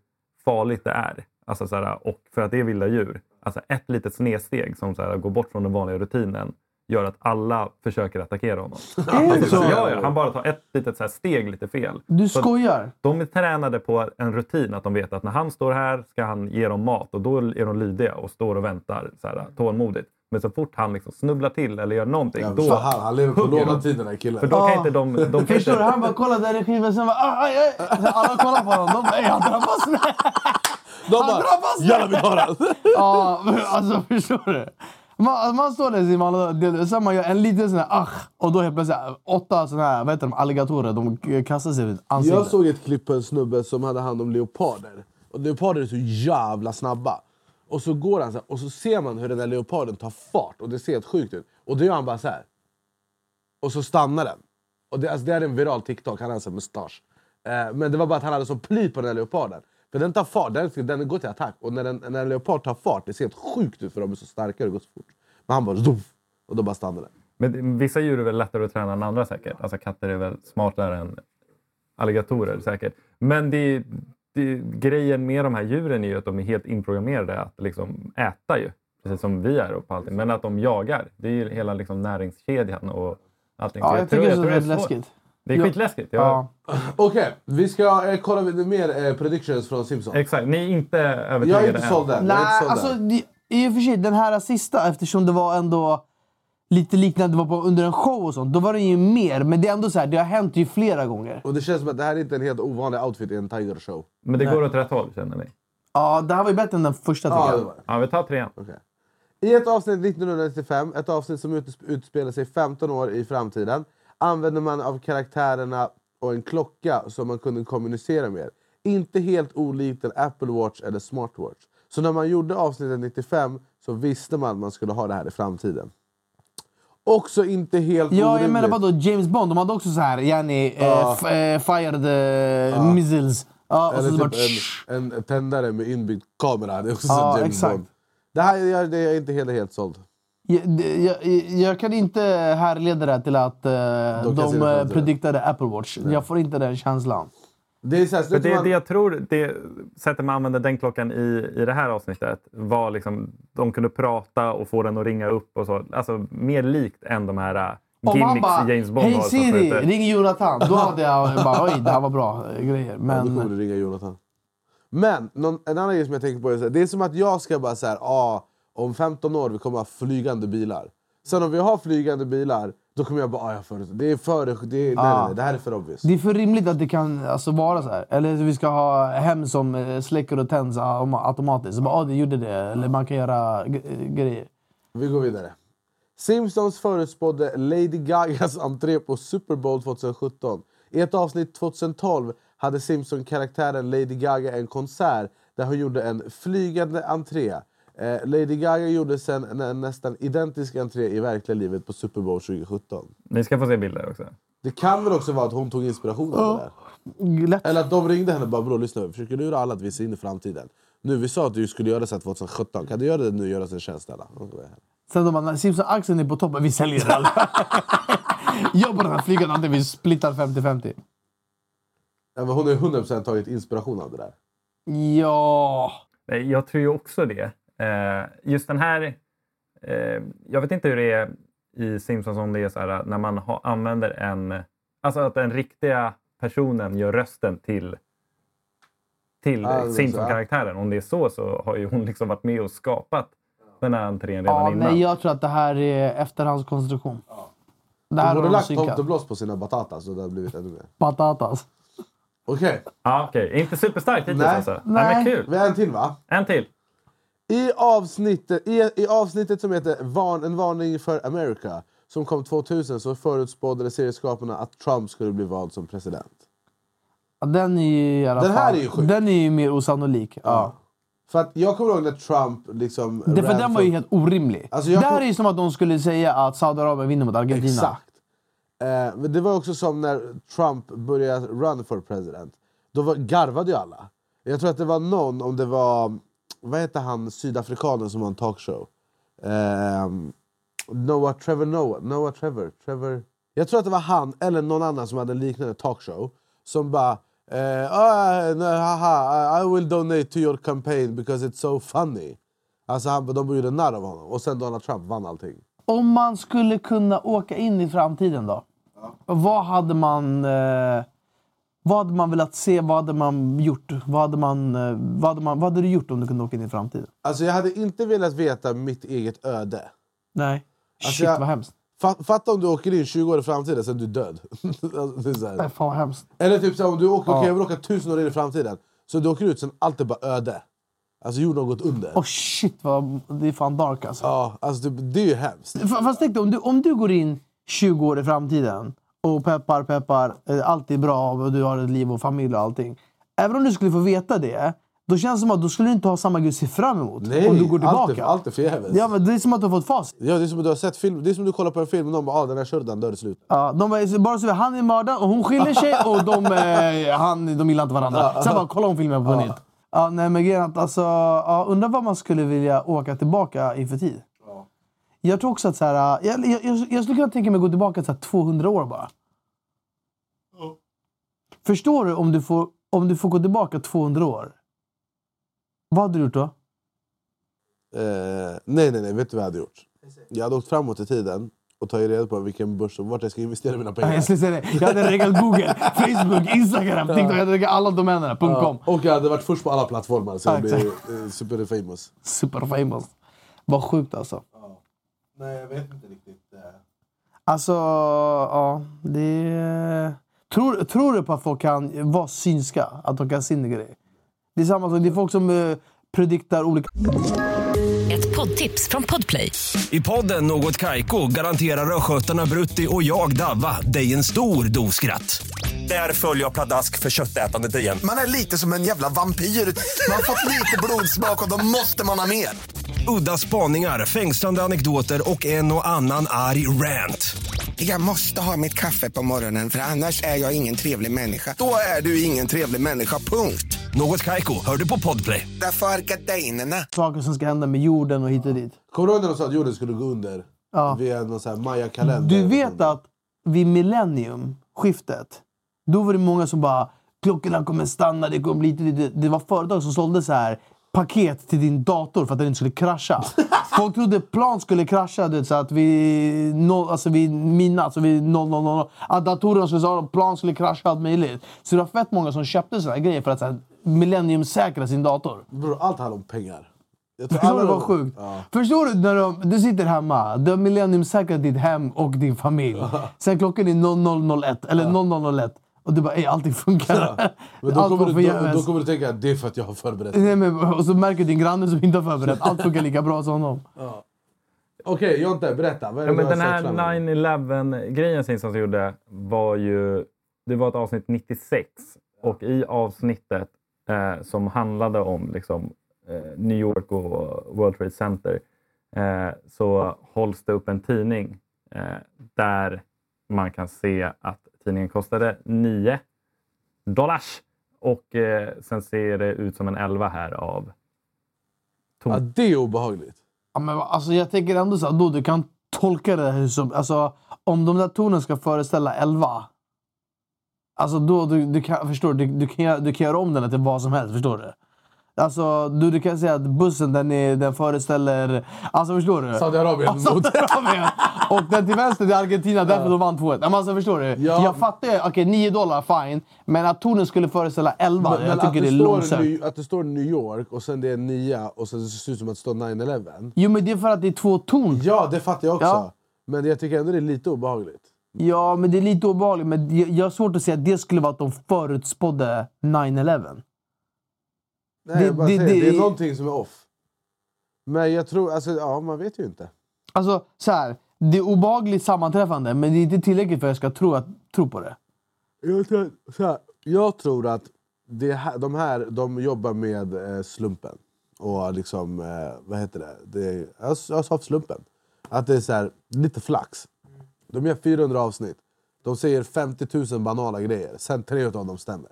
farligt det är. Alltså, så här, och för att det är vilda djur. Alltså ett litet snedsteg som så här, går bort från den vanliga rutinen gör att alla försöker attackera honom. Är det så? Ja, ja, han bara tar ett litet så här, steg lite fel. Du Så- skojar? de är tränade på en rutin att de vet att när han står här ska han ge dem mat och då är de lydiga och står och väntar så här, tålmodigt. Men så fort han liksom snubblar till eller gör någonting, Ja, då... för han, han lever på hugger de. låna tid den här killen. För då kan Ah. inte de... de kan Förstår du? Han bara kollar där i skivan sen bara aj, aj, aj. Alla kollar på honom. De bara ey han drabbas. De Han bara! “Jalla vi tar han!” Ja, men alltså förstår du? Man, man står där i man, och sen man gör en liten sån här ach och då helt plötsligt åtta såna här, vad heter de, alligatorer. De kastar sig i ansiktet. Jag såg ett klipp på en snubbe som hade hand om leoparder. Och leoparder är så jävla snabba. Och så går han så här, och så ser man hur den där leoparden tar fart och det ser helt sjukt ut. Och då gör han bara så här. Och så stannar den. Och det, alltså det är en viral TikTok, han har en sån mustasch. Eh, men det var bara att han hade så ply på den där leoparden. För den tar fart, den, den går till attack. Och när, den, när en leopard tar fart, det ser helt sjukt ut för de är så starka och det går så fort. Men han bara zoff, och då bara stannar den. men vissa djur är väl lättare att träna än andra säkert. Alltså katter är väl smartare än alligatorer säkert. Men det, det, grejen med de här djuren är ju att de är helt inprogrammerade att liksom äta ju. Precis som vi är och på allting. Men att de jagar. Det är ju hela liksom näringskedjan och allting. Ja, jag tycker det är så tror väldigt svårt. läskigt. Det är Ja. skitläskigt. Jag, Ja. Okej, vi ska eh, kolla lite mer eh, predictions från Simpsons. Exakt. Ni är inte övertygade Jag är inte såld än. Nej, alltså det- i och för sig den här sista, eftersom det var ändå lite liknande, det var på, under en show och sånt, då var det ju mer. Men det är ändå så här, det har hänt ju flera gånger. Och det känns som att det här är inte en helt ovanlig outfit i en Tiger show. Men det går åt rätt håll känner ni? Ja, det här var ju bättre än den första tycker Ja, jag. det var det. Ja, vi tar trean. Okej. I ett avsnitt 1995, ett avsnitt som utsp- utspelar sig 15 år i framtiden, använder man av karaktärerna och en klocka som man kunde kommunicera med. Inte helt olikt en Apple Watch eller Smartwatch. Så när man gjorde avsnittet 95 så visste man att man skulle ha det här i framtiden. Också inte helt Ja, jag orimligt. menar vadå? James Bond, de hade också så här, yani, Ja. eh, f- eh, fired eh, missiles. Ja, Eller så bara, typ en, en tändare med inbyggd kamera. Det är också Ja, James exakt. Bond. Det här är, det är jag inte helt, helt såld. Jag, jag, jag kan inte härleda det till att eh, se de eh, prediktade Apple Watch. Jag får inte den känslan. Det är så här, För det, man, det jag tror, det sättet man använde den klockan i, i det här avsnittet var liksom de kunde prata och få den att ringa upp och så. Alltså mer likt än de här Om han gimmicks bara James Bond “Hej har. Siri, skjuter." ring Jonathan” då hade jag bara “Oj, det här var bra eh, grejer”. Ja, då kommer Men du ringa Jonathan. Men någon, en annan grej som jag tänker på är så här, det är som att jag ska bara säga ah, om 15 år vi kommer ha flygande bilar. Sen om vi har flygande bilar, då kommer jag bara ah, jag får, det är för... Det, är, nej, nej, nej, det här är för obvious. det är för rimligt att det kan alltså, vara så här. Eller vi ska ha hem som eh, släcker och tänds autom- automatiskt. Så bara, ah, det gjorde det. Eller man kan göra eh, grejer. Vi går vidare. Simpsons förutspådde Lady Gagas entré på Super Bowl 2017. I ett avsnitt 2012 hade Simpson-karaktären Lady Gaga en konsert där hon gjorde en flygande entré. Eh, Lady Gaga gjorde sen en, en nästan identisk entré i verkliga livet på Super Bowl 2017. Ni ska få se bilder också. Det kan väl också vara att hon tog inspiration av det där? Lätt. Eller att de ringde henne och bara “bror lyssna, försöker lura alla att vi ser in i framtiden”. Nu, vi sa att du skulle göra det så här 2017, kan du göra det nu och göra oss en tjänst snälla? Sen de bara, Simpson-aktien är på toppen, vi säljer den. Jag på den här flygan, vi splittar 50-50. Ja, men hon har ju 100% tagit inspiration av det där. Ja... Nej, Jag tror ju också det. Eh, just den här... Eh, jag vet inte hur det är i Simpsons om det är så här när man ha, använder en... Alltså att den riktiga personen gör rösten till till Ja, det är så, Simpson-karaktären. Om det är så så har ju hon liksom varit med och skapat den här entrén redan ja innan. nej, jag tror att det här är efterhandskonstruktion. Det De här har borde de lagt tomteblås på sina batatas så det har blivit ännu mer. Patatas. Okej, Ja, okej. Inte superstarkt hittills Nej. alltså. Nej. Nej. men kul. vi har en till va? En till. I avsnittet, i, I avsnittet som heter Varn, En varning för America som kom 2000 så förutspådde serieskaparna att Trump skulle bli vald som president. Ja, den är ju i alla Den här fall, är ju sjuk. Den är ju mer osannolik. Ja. För att jag kommer ihåg när Trump liksom... Det, för ran den var ju helt orimlig. Alltså, jag det här kom- är ju som att de skulle säga att Saudiarabien vinner mot Argentina. Exakt. Eh, men det var också som när Trump började run for president. Då var, garvade ju alla. Jag tror att det var någon, om det var... Vad heter han sydafrikanen som har en talkshow? Eh, Noah Trevor Noah. Noah Trevor. Trevor. Jag tror att det var han eller någon annan som hade en liknande talkshow. Som bara... Eh, ah, no, haha, I will donate to your campaign because it's so funny. Alltså han, de gjorde narr av honom. Och sen Donald Trump vann allting. Om man skulle kunna åka in i framtiden då? Vad hade man... Eh, vad hade man velat se? Vad hade man gjort? Vad hade, man, eh, vad, hade man, vad hade du gjort om du kunde åka in i framtiden? Alltså jag hade inte velat veta mitt eget öde. Nej. Alltså, Shit jag- vad hemskt. Fa- Fatta om du åker in 20 år i framtiden, sen är du död. Det är så här. Nej, fan vad hemskt. Eller typ så här, om du åker, Ja. okej, jag vill åka tusen år in i framtiden. Så du åker ut, sen allt är bara öde. Alltså jorden har gått under. Oh shit, vad, det är fan dark alltså. Ja, alltså typ, det är ju hemskt. Fast tänk dig, om du, om du går in 20 år i framtiden och peppar, peppar, eh, allt är bra och du har ett liv och familj och allting. Även om du skulle få veta det, då känns det som att då skulle du inte ha samma grej att se fram emot. Nej, om du går allt tillbaka. är, allt är förgäves. Ja, men det är som att du har fått facit. Ja, det är som att du har sett film, det är som att du kollar på en film och någon bara ah, den här shurdan, då är det slut. Ja, de bara, bara så han är mördaren och hon skiljer sig och de, eh, han, de gillar inte varandra. Sen bara kolla om filmen på nytt. Ja, nej, men grejen är att alltså, ja, undrar vad man skulle vilja åka tillbaka inför tid. Jag tror också att så här, jag, jag, jag, jag skulle kunna tänka mig att gå tillbaka så här, 200 år bara. Förstår du om du, får, om du får gå tillbaka 200 år? Vad hade du gjort då? Eh, nej, nej, nej, vet du vad jag hade gjort? Jag hade åkt framåt i tiden och tagit reda på vilken börs och vart jag ska investera mina pengar. Jag, skulle säga det. jag hade reggat Google, Facebook, Instagram, TikTok. Jag hade reggat alla domänerna. .com. Ja, och jag hade varit först på alla plattformar så Ja, jag exakt. eh, super famous. Super famous. Vad sjukt alltså. Nej, jag vet inte riktigt. Alltså, ja. Det... Tror, tror du på att folk kan vara synska? Att de kan se in i grejer? Det är samma sak. Det är folk som uh, prediktar olika... Ett poddtips från Podplay. I podden Något Kaiko garanterar östgötarna Brutti och jag, Davva, dig en stor dos skratt. Där följer jag pladask för köttätandet igen. Man är lite som en jävla vampyr. Man har fått lite blodsmak och då måste man ha mer. Udda spaningar, fängslande anekdoter och en och annan arg rant. Jag måste ha mitt kaffe på morgonen för annars är jag ingen trevlig människa. Då är du ingen trevlig människa, punkt. Något Kaiko, hör du på Podplay. Därför är gardinerna. saker som ska hända med jorden och hit och dit. Kommer du ihåg när de sa att jorden skulle gå under? Ja. Via någon sån här maya-kalender. Du vet att vid millenniumskiftet, då var det många som bara klockorna kommer stanna, det kommer bli. Det var företag som sålde så här paket till din dator för att den inte skulle krascha. Folk trodde plan skulle krascha, du vet, så att vi, no, alltså vid mina, alltså vid 0000, att datorerna skulle att plan skulle krascha allt möjligt. Så det var fett många som köpte såna här grejer för att så här, millenniumsäkra sin dator. Bror, allt handlar om pengar. Jag tror Förstår du vad sjukt? Ja. Förstår du när de, du sitter hemma, du har millenniumsäkrat ditt hem och din familj. Sen klockan är 0001 eller 0001 och du bara ey, allting funkar. Men då Allt kommer, du, då, då kommer du tänka att det är för att jag har förberett mig. Nej, men, och så märker din granne som inte har förberett. Allt funkar lika bra som honom. Okej, Jonte, berätta. Vad är det Ja, men du den här fram emot? 9-11-grejen Simpsons gjorde var ju... Det var ett avsnitt 96. Och i avsnittet eh, som handlade om liksom, eh, New York och World Trade Center eh, så hålls det upp en tidning eh, där man kan se att tidningen kostade 9 dollars och eh, sen ser det ut som en 11 här av tom. Ja, det är obehagligt. Ja, men alltså, jag tänker ändå så då du kan tolka det här som... Alltså, om de där tonen ska föreställa 11. Alltså då, du, du kan, förstår du, du, kan, du kan göra om den till vad som helst, förstår du? Alltså, du, du kan säga att bussen den, är, den föreställer... Alltså förstår du? Saudiarabien Ja, Saudiarabien. Och den till vänster är Argentina, därför de vann 2-1. Men Alltså, förstår du? Ja. Jag fattar ju, okej 9 dollar, fine. Men att tonen skulle föreställa 11, Men, men jag att, tycker det det är långsökt. Att det står New York och sen det är nia och sen det ser ut som att det står 9-11. Jo men det är för att det är två ton. Ja, det fattar jag också. Ja. Men jag tycker ändå det är lite obehagligt. Ja, men det är lite obehagligt. Men jag jag har svårt att säga att det skulle vara att de förutspådde 9-11. Nej, Det- jag bara det- säger, det, det- är någonting som är off. Men jag tror, alltså ja, man vet ju inte. Alltså, så här. Det är obehagligt sammanträffande, men det är inte tillräckligt för att jag ska tro, att, tro på det. Jag tror, så här, jag tror att det här, de här de jobbar med eh, slumpen. Och liksom, eh, vad heter det? det jag, jag sa slumpen. Att det är så här, lite flax. De gör 400 avsnitt. De säger 50 000 banala grejer. Sen tre av dem stämmer.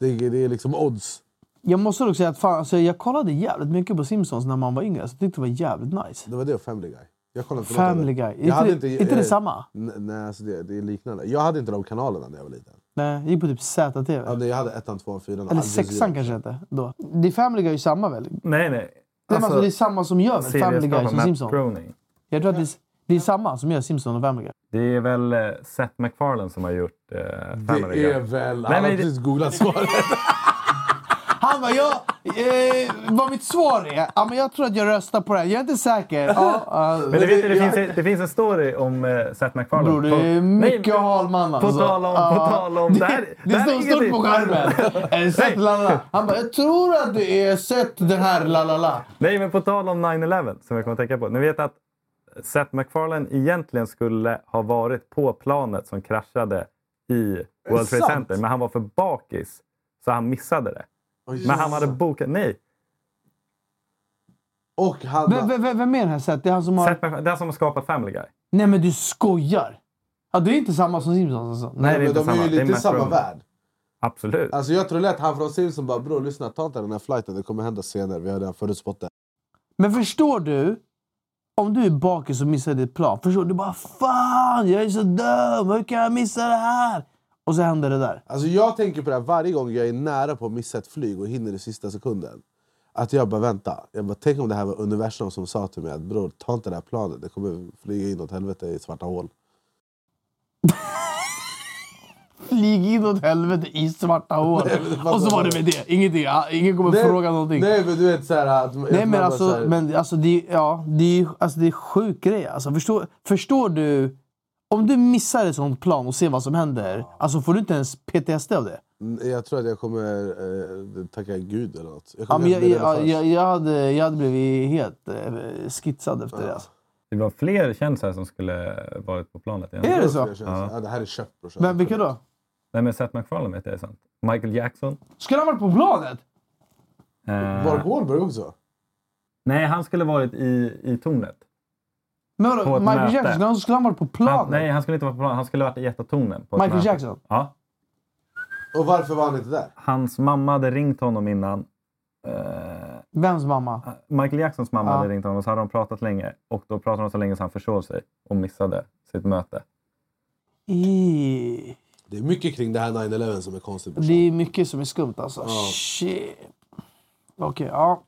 Det, det är liksom odds. Jag måste dock säga att fan, alltså, jag kollade jävligt mycket på Simpsons när man var yngre. Så jag tyckte det var jävligt nice. Det var det och Family Guy. Jag kollade inte Family det. Guy. Jag hade Inte, inte, eh, det samma? Nej, alltså det, det är liknande. Jag hade inte de kanalerna när jag var liten. Nej, jag gick på typ ZTV. Ja, nej, jag hade ettan, tvåan, fyran. Eller sexan kanske hette då. Det är Family Guy är samma väl? Nej, nej. Nej, men alltså, det är samma som gör väl Family Guy som Simpsons? Groening. Jag tror att det är, det är samma som gör Simpsons och Family Guy. Det är väl eh, Seth MacFarlane som har gjort eh, Family Det är Guy. väl... Han har det- precis googlat svaret. Han bara, jag, eh, vad mitt svar är? Ja, men jag tror att jag röstar på det här. Jag är inte säker. Ja, ja. Men det, vet, du, det, finns, en- det finns en story om eh, Seth MacFarlane. Bror, det På- är Nej, mycket Halman På alltså. tal om... På tal om det, här, Det, det här är står stort på skärmen. Är det sett lalala? Han bara, jag tror att det är sett den här lalala. Nej, men på tal om 9-11 som jag kommer att tänka på. Ni vet att Seth MacFarlane egentligen skulle ha varit på planet som kraschade i World Trade? Center. Men han var för bakis så han missade det. Men han hade bokat... Nej! Och han... Vem, vem, vem är den här Seth? Det är han som har... Seth MacFarlane, den som har skapat Family Guy. Nej men du skojar! Ja, det är inte samma som Simpsons alltså. Nej, det är men inte de är samma. ju Det är lite Matt samma Groening. värld. Absolut. Alltså jag tror lätt han från Simpsons bara bror lyssna ta inte den här flighten, det kommer hända senare. Vi har redan förutspått det. Men förstår du? Om du är bakis och missar ditt plan. Förstår du? Du bara Fan, jag är så dum! Hur kan jag missa det här? Och så händer det där. Alltså jag tänker på det här varje gång jag är nära på att missa ett flyg och hinner i sista sekunden. Att jag bara vänta. Jag bara, tänk om det här var universum som sa till mig att bror ta inte det här planet, det kommer flyga in åt helvete i svarta hål. Flyg in åt helvete i svarta hål. Nej, och så var det med det. Ingenting. Ingen kommer fråga någonting. Nej men du vet såhär att... Nej, men alltså, men alltså det, ja, det alltså det är sjuk grej. Alltså, förstår, förstår du? Om du missar ett sånt plan och ser vad som händer, alltså får du inte ens PTSD av det? Mm, Jag tror att jag kommer eh, tacka gud eller något. Jag Ja, jag, jag, jag, jag, hade, jag hade blivit helt eh, skitsad efter det. Alltså. Det var fler kändisar som skulle varit på planet. igen. Är det så? Så. Ja, det här är köpt brorsan. Men vilka då? Nej, men Seth MacFarlane vet jag är sant. Michael Jackson. Skulle han varit på planet? Eh, Mark Wahlberg också? nej, han skulle varit i, i tornet. Men På vadå, ett Michael möte. Jackson, skulle han, skulle han varit på planet? Han, nej, han skulle inte vara på planet. Han skulle varit i tornen. På ett Michael möte. Jackson? Ja. Och varför var han inte där? Hans mamma hade ringt honom innan. Eh, Vems mamma? Michael Jacksons mamma Ja. hade ringt honom och så hade de pratat länge. Och då pratade de så länge så han försov sig och missade sitt möte. I... Det är mycket kring det här 9-11 som är konstigt. Det är mycket som är skumt alltså. Shit. Okej, ja.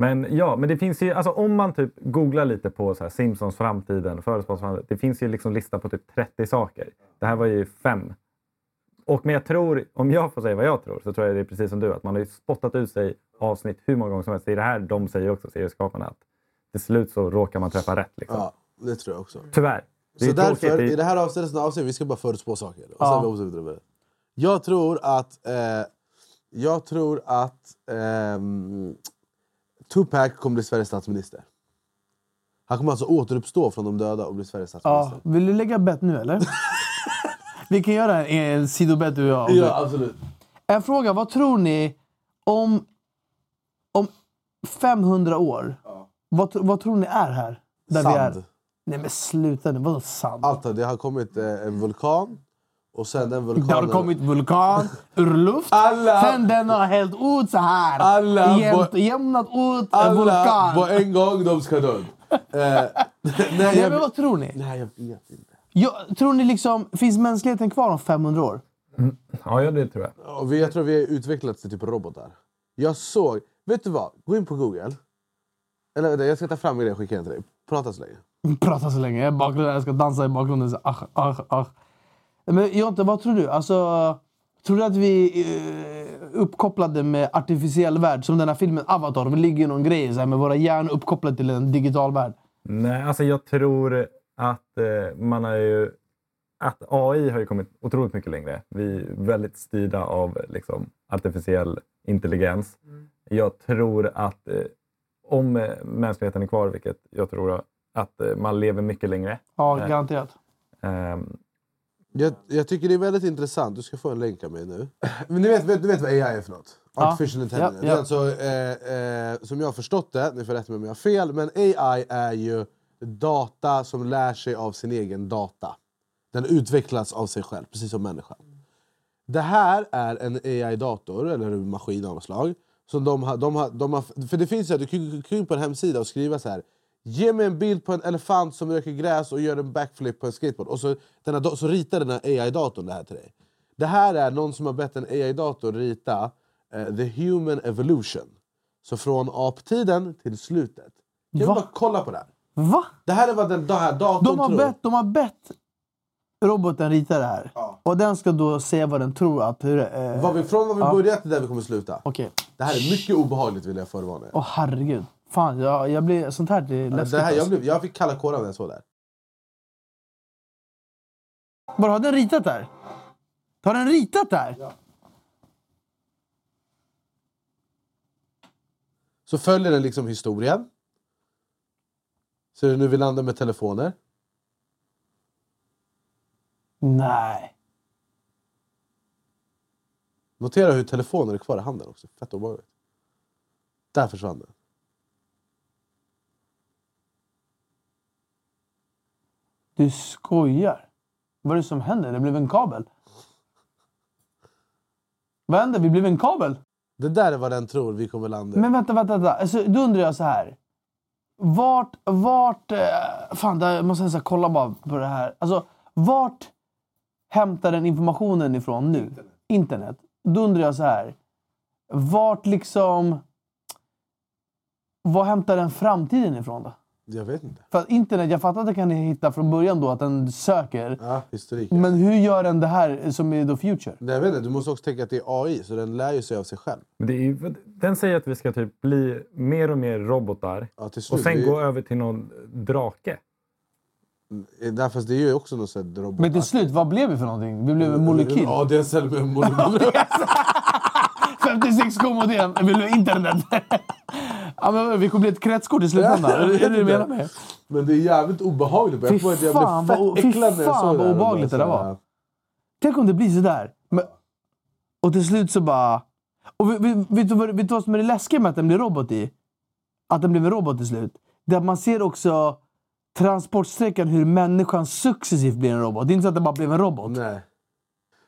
Men ja, men det finns ju, alltså om man typ googlar lite på så här Simpsons framtiden, Företagsbolags framtid, det finns ju liksom lista på typ 30 saker. Det här var ju fem. Och men jag tror, om jag får säga vad jag tror, så tror jag det är precis som du, att man har ju spottat ut sig avsnitt hur många gånger som helst. Det är det här de säger också, serieskaparna, att till slut så råkar man träffa rätt. Liksom. Ja, det tror jag också. Tyvärr. Det Så därför. Det i det här avsnittet, avsnittet vi ska bara förutspå saker. Och Ja. sen vidare med det. Jag tror att... Eh, jag tror att ehm, Tupac kommer bli Sveriges statsminister. Han kommer alltså återuppstå från de döda och bli Sveriges statsminister. ja. Vill du lägga bett nu eller? Vi kan göra en, en sidobett du och jag. Ja, absolut. En fråga, vad tror ni om, om 500 år. Vad, vad tror ni är här? Där Sand. vi är? Nej men sluta nu, vadå sand? Allt, det har kommit eh, en vulkan. Och sen den vulkanen... Det har kommit vulkan ur luft. Alla- Sen den har hällt ut så här. Alla- Jämt, jämnat ut Alla vulkan. på en gång, de ska dö. Eh, nej, Nej, jag, men vad tror ni? nej, jag vet inte. Jag, tror ni liksom, finns mänskligheten kvar om 500 år? Ja, ja, det tror jag. Och vi, jag tror vi har utvecklats till typ robotar. Jag såg... Vet du vad? Gå in på Google. Eller vänta, jag ska ta fram grejer och skicka den till dig. Prata så länge. Prata så länge. Jag, bakgrunden, jag ska dansa i bakgrunden. Så, ach, ach, ach. Men Jonte, vad tror du? Alltså, tror du att vi är uppkopplade med artificiell värld? Som den här filmen Avatar. Vi ligger i någon grej så här, med våra hjärnor uppkopplade till en digital värld. Nej, alltså jag tror att eh, man har ju... Att AI har ju kommit otroligt mycket längre. Vi är väldigt styrda av liksom, artificiell intelligens. Jag tror att eh, om eh, mänskligheten är kvar, vilket jag tror att eh, man lever mycket längre. Ja, garanterat. Jag, jag tycker det är väldigt intressant. Du ska få en länk av mig nu. Men ni vet, du vet vad AI är för något? Ja. Artificial intelligence. Ja, Det ja. är Alltså, eh, eh, som jag har förstått det, ni får rätta mig om jag har fel, men AI är ju data som lär sig av sin egen data. Den utvecklas av sig själv, precis som människan. Det här är en AI-dator, eller en maskin av något slag. Som de har, de har, de har, för det finns du kan gå in på en hemsida och skriva så här. Ge mig en bild på en elefant som röker gräs och gör en backflip på en skateboard. Och så, den här, da- så ritar den här AI-datorn det här till dig. Det här är någon som har bett en AI-dator rita eh, the human evolution. Så från aptiden till slutet. Kan Va? bara kolla på det här? Va? Det här är vad den, här datorn De har, tror. bett, de har bett roboten rita det här. Och den ska då säga vad den tror att... Hur, eh, Vad vi, från vad vi Ja. började till där vi kommer sluta. Okej. Det här är mycket obehagligt vill jag förvarna er. Åh herregud. Fan, jag, jag blir, sånt här det är läskigt. det här, jag, alltså. blev, jag fick kalla kårar när jag såg det här. Bara, har den ritat där? Har den ritat där? Så följer den liksom historien. Det är nu vi landar med telefoner. Nej. Notera hur telefonen är kvar i handen också. Fett obehagligt. Där försvann den. Du skojar. Vad är det som händer? Det blev en kabel. Vad hände? Vi blev en kabel. Det där är vad den tror vi kommer landa. Men vänta, vänta. vänta. Alltså, då undrar jag så här. Vart... vart eh, fan, där, jag måste nästan kolla bara på det här. Alltså, vart hämtar den informationen ifrån nu? Internet. Då undrar jag så här. Vart liksom... Var hämtar den framtiden ifrån då? Jag vet inte. För att internet, jag fattar att det kan hitta från början då att den söker. Ja, historiken. Men hur gör den det här som är the future? Nej, jag vet inte. Du måste också tänka att det är AI, så den lär ju sig av sig själv. men det är, den säger att vi ska typ bli mer och mer robotar Ja, till och slut. sen vi, gå över till någon drake. Nej, fast det är ju också något sånt robot. Men till slut, vad blev vi för någonting? Vi blev en molekyl. Ja, det är en cell med en molekyl. 56k-modem. Vi blev internet. Ja, men vi kommer bli ett kretskort i slutändan. Är det det du menar med? Men det är jävligt obehagligt. Jag Fy kommer att jag fan, blev vad- fett fy äcklad när jag fan, såg vad det här och bara obehagligt det där här, var. Tänk om det blir sådär. Men, och till slut så bara... Och vi, vi, vet, du vad, vet du vad som är det läskiga med att den blir robot i? Att den blev en robot till slut. Det att man ser också transportsträckan hur människan successivt blir en robot. Det är inte så att det bara blev en robot. Nej.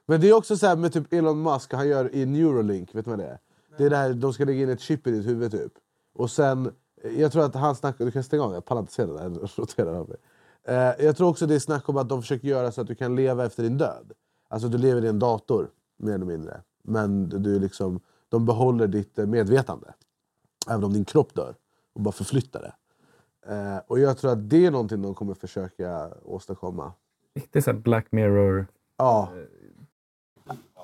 Men det är också så här med typ Elon Musk, han gör i Neuralink, vet du vad det är? Det är där de ska lägga in ett chip i ditt huvud typ. Och sen, jag tror att han snackar, du kan stänga av det, jag pallar inte se det där, jag roterar av mig. Eh, jag tror också det är snack om att de försöker göra så att du kan leva efter din död. Alltså du lever i en dator, mer eller mindre. Men du liksom, de behåller ditt eh, medvetande. Även om din kropp dör. Och bara förflyttar det. Eh, och jag tror att det är någonting de kommer försöka åstadkomma. Riktigt så här Black Mirror. Ja,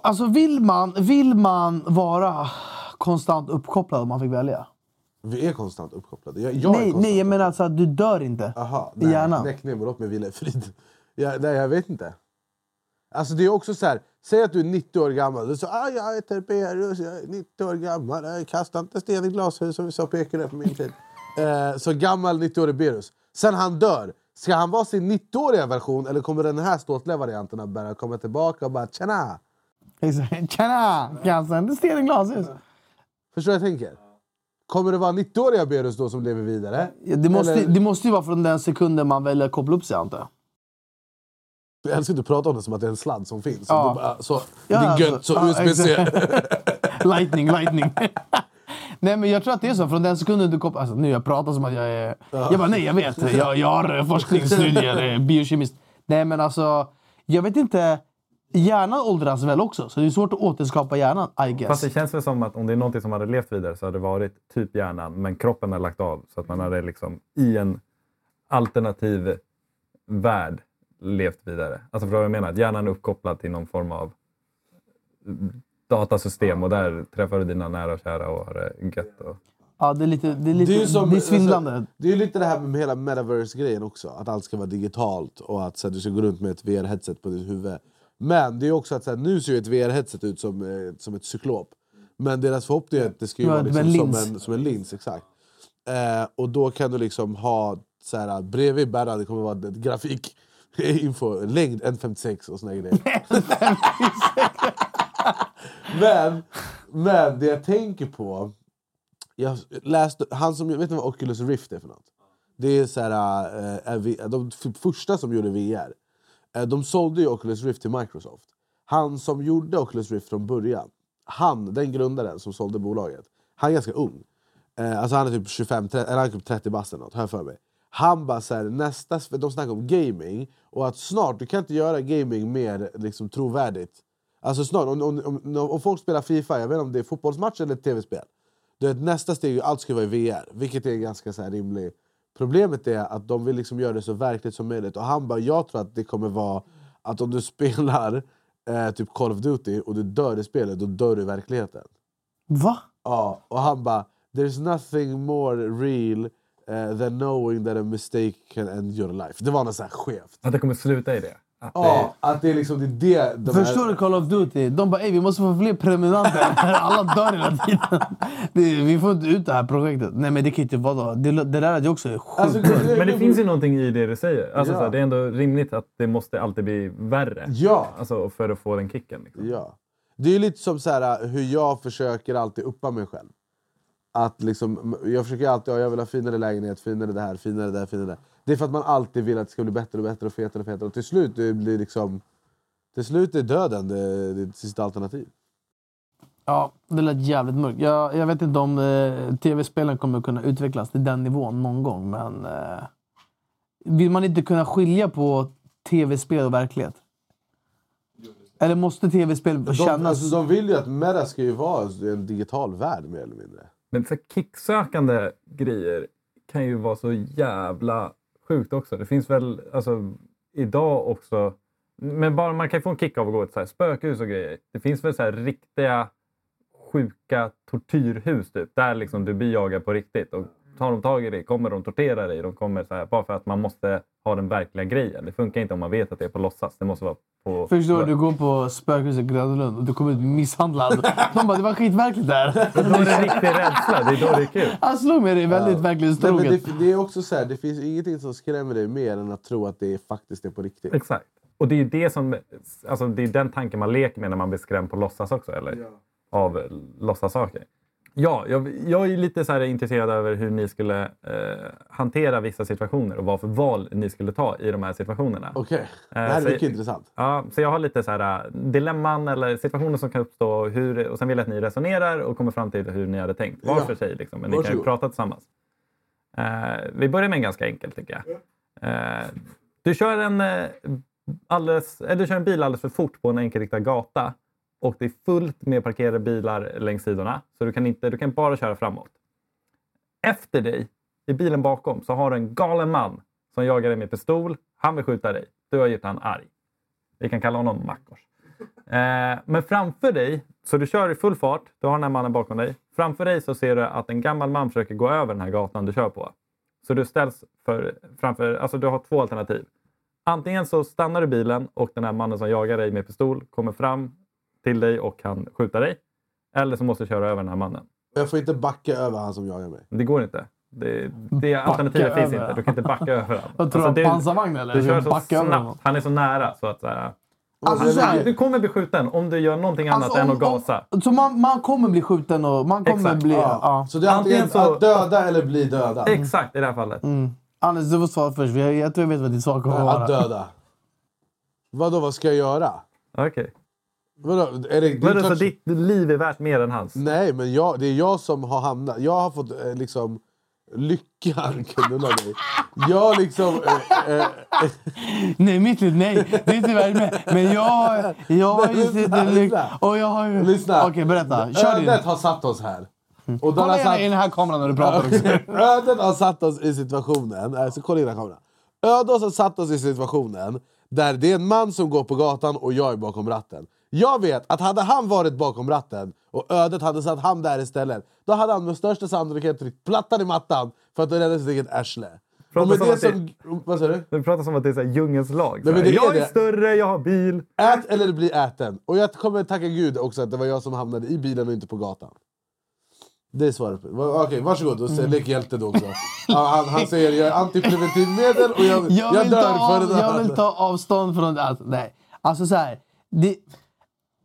Alltså vill man, vill man vara konstant uppkopplad om man fick välja? Vi är konstant uppkopplade. Jag, jag nej, nej, jag menar alltså att du dör inte. Aha, I nej, hjärnan. Väck ner mig, låt mig vila i frid. Jag, nej, jag vet inte. Alltså det är också så här, säg att du är 90 år gammal. Du säger ah, jag heter Berus, jag är 90 år gammal. Jag kastar inte sten i glashus som vi sa Ekerö på min tid. Eh, så gammal 90-årig Berus. Sen han dör, ska han vara sin 90-åriga version eller kommer den här ståtliga varianten att börja komma tillbaka och bara tjena? Tjena! Kastar inte sten i glashus. Förstår du vad jag tänker? Kommer det vara 90-åriga Berus då som lever vidare? Ja, Det måste, Eller- det måste ju vara från den sekunden man väljer att koppla upp sig antar jag. Jag älskar att du pratar om det som att det är en sladd som finns. Ja. Bara, så, Ja, det är gött, alltså, så ja, USB-C. lightning, lightning. nej men jag tror att det är så. Från den sekunden du kopplar... Alltså, nu jag pratar som att jag är... Jag bara, nej jag vet. Jag, jag har forskningsstudier, biokemist. Nej men alltså, jag vet inte. Hjärnan åldras väl också? Så det är svårt att återskapa hjärnan, I guess. Fast det känns väl som att om det är någonting som hade levt vidare så hade det varit typ hjärnan, men kroppen har lagt av. Så att man hade liksom i en alternativ värld levt vidare. Alltså förstår du vad jag menar? Att hjärnan är uppkopplad till någon form av datasystem och där träffar du dina nära och kära och har det gött. Och... Ja, det är lite, det är lite, Det är, det ju som, är svindlande. Alltså, det är lite det här med hela metaverse-grejen också. Att allt ska vara digitalt och att så här, du ska gå runt med ett VR-headset på ditt huvud. Men det är också att så här, nu ser ju ett VR-headset ut som, eh, som ett cyklop. Men deras förhoppning är att det ska ju Ja, vara det var liksom en som, lins. en, som en lins. Exakt. Eh, och då kan du liksom ha så här, bredvid Berra, det kommer vara grafik info, längd 1,56 och såna här grejer. men, men det jag tänker på jag läste, han som, vet ni vad Oculus Rift är för något? Det är så här, är vi, de f- första som gjorde VR. Eh, de sålde ju Oculus Rift till Microsoft. Han som gjorde Oculus Rift från början, han, den grundaren som sålde bolaget, han är ganska ung. Eh, alltså han är typ 25, 30, eller han är typ 30 bast eller något, har jag för mig. Han bara såhär, nästa, de snackar om gaming, och att snart, du kan inte göra gaming mer liksom, trovärdigt. Alltså snart, om, om, om, om folk spelar Fifa, jag vet inte om det är fotbollsmatch eller tv-spel. Du vet, nästa steg är ju allt ska vara i VR, vilket är ganska så här rimligt. Problemet är att de vill liksom göra det så verkligt som möjligt. Och han bara, jag tror att det kommer vara att om du spelar eh, typ Call of Duty och du dör i spelet, då dör du i verkligheten. Va? Ja, och han bara “There's nothing more real eh, than knowing that a mistake can end your life”. Det var något så här skevt. Att det kommer sluta i det. Att Ja, att det är liksom det är det de Förstår här, du Call of Duty? De bara vi måste få fler prenumeranter. Alla dör hela tiden. Det, vi får inte ut det här projektet. Nej men det kan ju inte vara det. Det där är ju också sjukt. Alltså, Men det finns ju någonting i det du säger. Alltså, Ja. så här, det är ändå rimligt att det måste alltid bli värre. Ja. Alltså, för att få den kicken. Liksom. Ja. Det är ju lite som så här, hur jag försöker alltid uppa mig själv. Att liksom, jag försöker alltid, ja, jag vill ha finare lägenhet, finare det här, finare det här, finare det här. Det är för att man alltid vill att det ska bli bättre och bättre och fetare och fetare. Och till slut det blir liksom... Till slut är döden det, det sista alternativ. Ja, det lät jävligt mörkt. Jag, jag vet inte om eh, tv-spelen kommer kunna utvecklas till den nivån någon gång, men... Eh, vill man inte kunna skilja på tv-spel och verklighet? Eller måste tv-spel De, kännas... alltså, de vill ju att Meta ska ju vara en digital värld mer eller mindre. Men så kicksökande grejer kan ju vara så jävla sjukt också. Det finns väl alltså, idag också... Men bara, man kan ju få en kick av att gå till så här, spökhus och grejer. Det finns väl så här riktiga sjuka tortyrhus typ, där liksom du blir jagad på riktigt. Och tar de tag i dig kommer de tortera dig. De kommer så här, bara för att man måste ha den verkliga grejen. Det funkar inte om man vet att det är på låtsas. Det måste vara på... Förstår du? Du går på spökhuset Gröna Lund och du kommer ut misshandlad. De bara, det var skitverkligt där. Då är det riktig rädsla. Det är då det är kul. Han slog mig det är väldigt men verklighetstroget. det, det är också så här, det finns ingenting som skrämmer dig mer än att tro att det är, faktiskt är på riktigt. Exakt. Och det är ju det som, alltså det är den tanken man leker med när man blir skrämd på låtsas också. Eller? Av låtsassaker. Ja, jag, jag är lite så intresserad över hur ni skulle eh, hantera vissa situationer och vad för val ni skulle ta i de här situationerna. Okej, det här är mycket intressant. Ja, så jag har lite så här äh, dilemman eller situationer som kan uppstå och, hur, och sen vill jag att ni resonerar och kommer fram till hur ni hade tänkt. Var Ja. för sig. Liksom, men ni kan ju Varsågod. prata tillsammans. Eh, vi börjar med en ganska enkel tycker jag. Eh, du, kör en, eh, alldeles, eller du kör en bil alldeles för fort på en enkelriktad gata och det är fullt med parkerade bilar längs sidorna. Så du kan, inte, du kan bara köra framåt. Efter dig, i bilen bakom, så har du en galen man som jagar dig med pistol. Han vill skjuta dig. Du har gjort han arg. Vi kan kalla honom Mackors. Eh, men framför dig, så du kör i full fart, du har den här mannen bakom dig. Framför dig så ser du att en gammal man försöker gå över den här gatan du kör på. Så du ställs för, framför, alltså du har två alternativ. Antingen så stannar du bilen och den här mannen som jagar dig med pistol kommer fram till dig och kan skjuta dig. Eller så måste du köra över den här mannen. Jag får inte backa över han som jagar mig. Det går inte. Det, det alternativet finns inte. Du kan inte backa över honom. Vad tror du? det- pansarvagn eller? du kör så snabbt. Han är så nära så att så här, Alltså, så här, Du kommer bli skjuten om du gör någonting annat Alltså, än om- att gasa. om- Så man, man kommer bli skjuten och man kommer Exakt. bli... Ja. Ja. Så det är antingen, Antingen så- att döda eller bli dödad. Exakt i det här fallet. Mm. Anders, du får svara först. för Jag, jag tror jag vet vad ditt svar kommer Att vara. döda. Vadå, vad ska jag göra? Okej. Vadå, är det, det så kanske- ditt liv är värt mer än hans? Nej, men jag, det är jag som har hamnat... Jag har fått eh, liksom lyckan knulla mig. Jag liksom... Eh, eh, Nej, mitt liv, nej. Det är tyvärr med. Men jag, jag har ju sett en lyck... lyssna. Och jag har ju... lyssna. Okej, berätta. Kör din. Ödet har satt oss här. Och den Kolla satt, i den här kameran när du pratar också. Ödet har satt oss i situationen... Alltså, kolla in den här kameran. Ödet har satt oss i situationen där det är en man som går på gatan och jag är bakom ratten. Jag vet att hade han varit bakom ratten och ödet hade satt han där istället då hade han med största sannolikhet tryckt plattan i mattan för att rädda sitt eget arsle. Pratar som det att det- som... Vad sa du? Du pratar som att det är så här djungelns lag. Nej, det är jag är det. större, jag har bil. Ät eller bli äten. Och jag kommer tacka gud också att det var jag som hamnade i bilen och inte på gatan. Det är svaret. det. Okej, varsågod. Och Mm. lek hjälte då också. Han, han säger jag är antipreventivmedel och jag, jag, Jag vill, dör ta för av, det jag vill där. ta avstånd från det. Alltså, nej. Alltså så här. Det,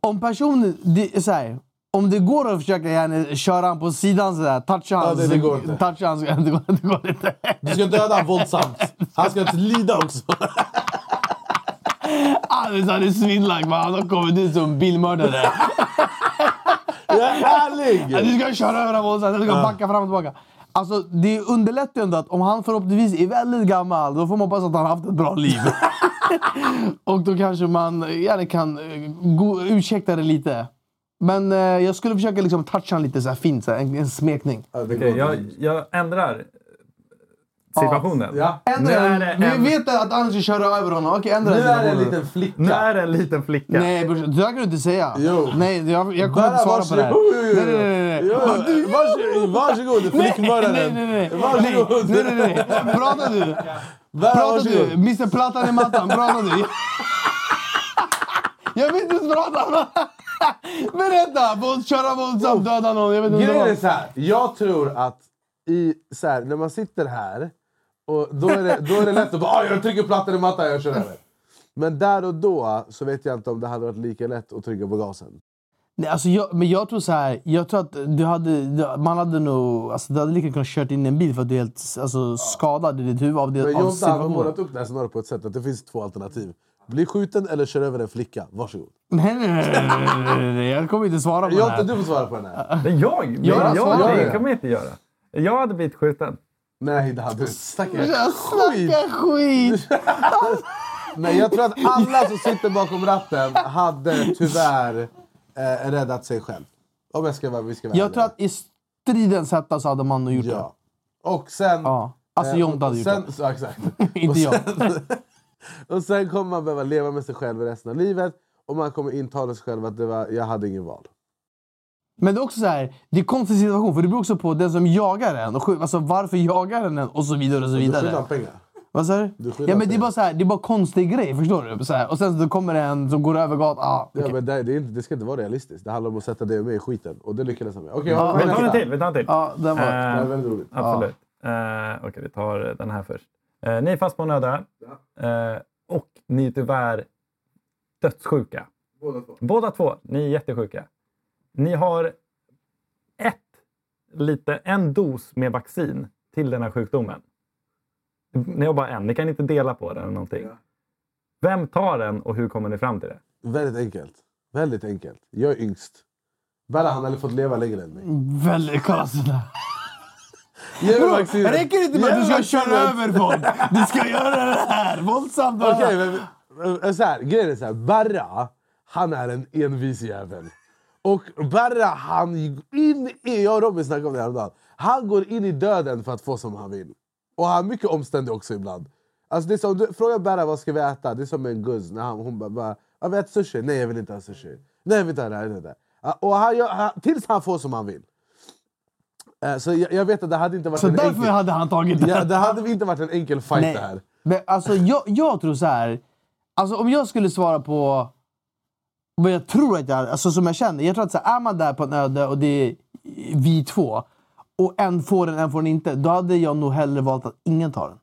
om personen... Det, så här, om det går att försöka gärna köra han på sidan sådär, toucha hans... det- det går inte. Toucha hans det, går, det går inte. Du ska döda honom våldsamt. Han ska inte lida också. Han är svindlad. men Han har kommit ut som bilmördare. Jag är Ja, ärlig! Du ska köra över honom och du ska backa fram och tillbaka. Alltså, det underlättar ju ändå att om han förhoppningsvis är väldigt gammal, då får man hoppas att han har haft ett bra liv. och då kanske man gärna kan eh, ursäkta det lite. Men eh, jag skulle försöka liksom toucha honom lite så här fint, så här, en, en smekning. Okej, jag, jag ändrar situationen. Ja. Nu är det Vi en, vet att Anders ska köra över honom. Okej, ändra Nu är det en liten flicka. nu är det en liten flicka. Nej brorsan, det där kan du inte säga. Jo. Nej, jag, jag kommer inte svara på det här. varsågod. Nej, nej, nej. nej. Jo, Varsågod, flickmördaren. nej, nej, nej. Varsågod. Nej, nej, nej. Prata du! Prata du! Mr Plattan i mattan, prata du! Jag vill inte ens prata! Berätta! Våld, köra våldsamt, döda någon. Jag vet inte Grejen är så här, jag tror att i, så här, när man sitter här, och då, är det, då är det lätt att bara "Ah, jag trycker plattan i mattan, jag kör över. Men där och då så vet jag inte om det hade varit lika lätt att trycka på gasen. Nej, alltså jag, men jag tror så här. Jag tror att du hade, man hade nog... Alltså du hade lika kunnat kört in en bil för att du är helt alltså, skadad i ditt huvud av, det, Men Jonte har målat upp det här på ett sätt att det finns två alternativ. Bli skjuten eller kör över en flicka. Varsågod. Nej, nej, nej. Jag kommer inte svara på det Jonte, här. du får svara på den här. Jag? Jag, jag, det. kommer jag inte göra. Jag hade blivit skjuten. Nej, det hade du inte. Stackars skit! Snacka skit! Nej, jag tror att alla som sitter bakom ratten hade tyvärr eh, räddat sig själv. Om jag ska vara, vi ska vara Jag tror att i stridens hetta så hade man nog gjort det. Ja. Och sen... Ja. Alltså eh, Jonte hade gjort sen, det. Så, exakt. Inte och jag. Sen, och sen kommer man behöva leva med sig själv resten av livet. Och man kommer intala sig själv att det var, jag hade ingen val. Men det är också så här, det är en konstig situation för det beror också på den som jagar en. Och alltså varför jagar den en och så vidare och så Du skyller vidare. han pengar. Vad sa du? Du Ja men det är bara så här, det är bara konstig grej, förstår du? Så här, och sen så kommer det en som går över gatan. Ah, Ja, okej. men det, det, är inte, det ska inte vara realistiskt. Det handlar om att sätta dig och mig i skiten. Och det lyckades han med. Okej, Ja, Vi tar en till. Vi tar en till. ja, den var... Det är Eh, väldigt roligt. absolut. Eh, Okej, vi tar den här först. Eh, ni är fast på en öde. Eh, och ni är tyvärr dödssjuka. Båda två. Båda två. Ni är jättesjuka. Ni har ett, lite, en dos med vaccin till den här sjukdomen. Ni har bara en. Ni kan inte dela på den eller någonting. Vem tar den och hur kommer ni fram till det? Väldigt enkelt. Väldigt enkelt. Jag är yngst. Bara han hade fått leva längre än mig. Väldigt kolla sådär. Ge mig Bro, vaccinet. räcker det inte med att du ska köra över folk? Du ska göra det här! Våldsamt! Okej, men, men så här, grejen är så här. Barra, han är en envis jävel. Och Barra, han gick in i... Jag och Robin snackade om det häromdagen. Han går in i döden för att få som han vill. Och han är mycket omständig också ibland. Alltså det är som, du, fråga Barra vad ska vi äta, det är som en guzz. När han, hon bara, bara ja, vi äter sushi. Nej jag vill inte ha sushi. Nej jag vill inte ha det här. jag vill inte det här." Och han, han, tills han får som han vill. Eh, Så jag, jag vet att det hade inte varit Så en därför enkel... hade han tagit det. Ja, det hade inte varit en enkel fight det här. Men alltså, jag, jag tror så här. Alltså, om jag skulle svara på vad jag tror att jag... Alltså, som jag känner. Jag tror att så här, är man där på en öde och det är vi två och en får den, en får den inte. Då hade jag nog hellre valt att ingen tar den.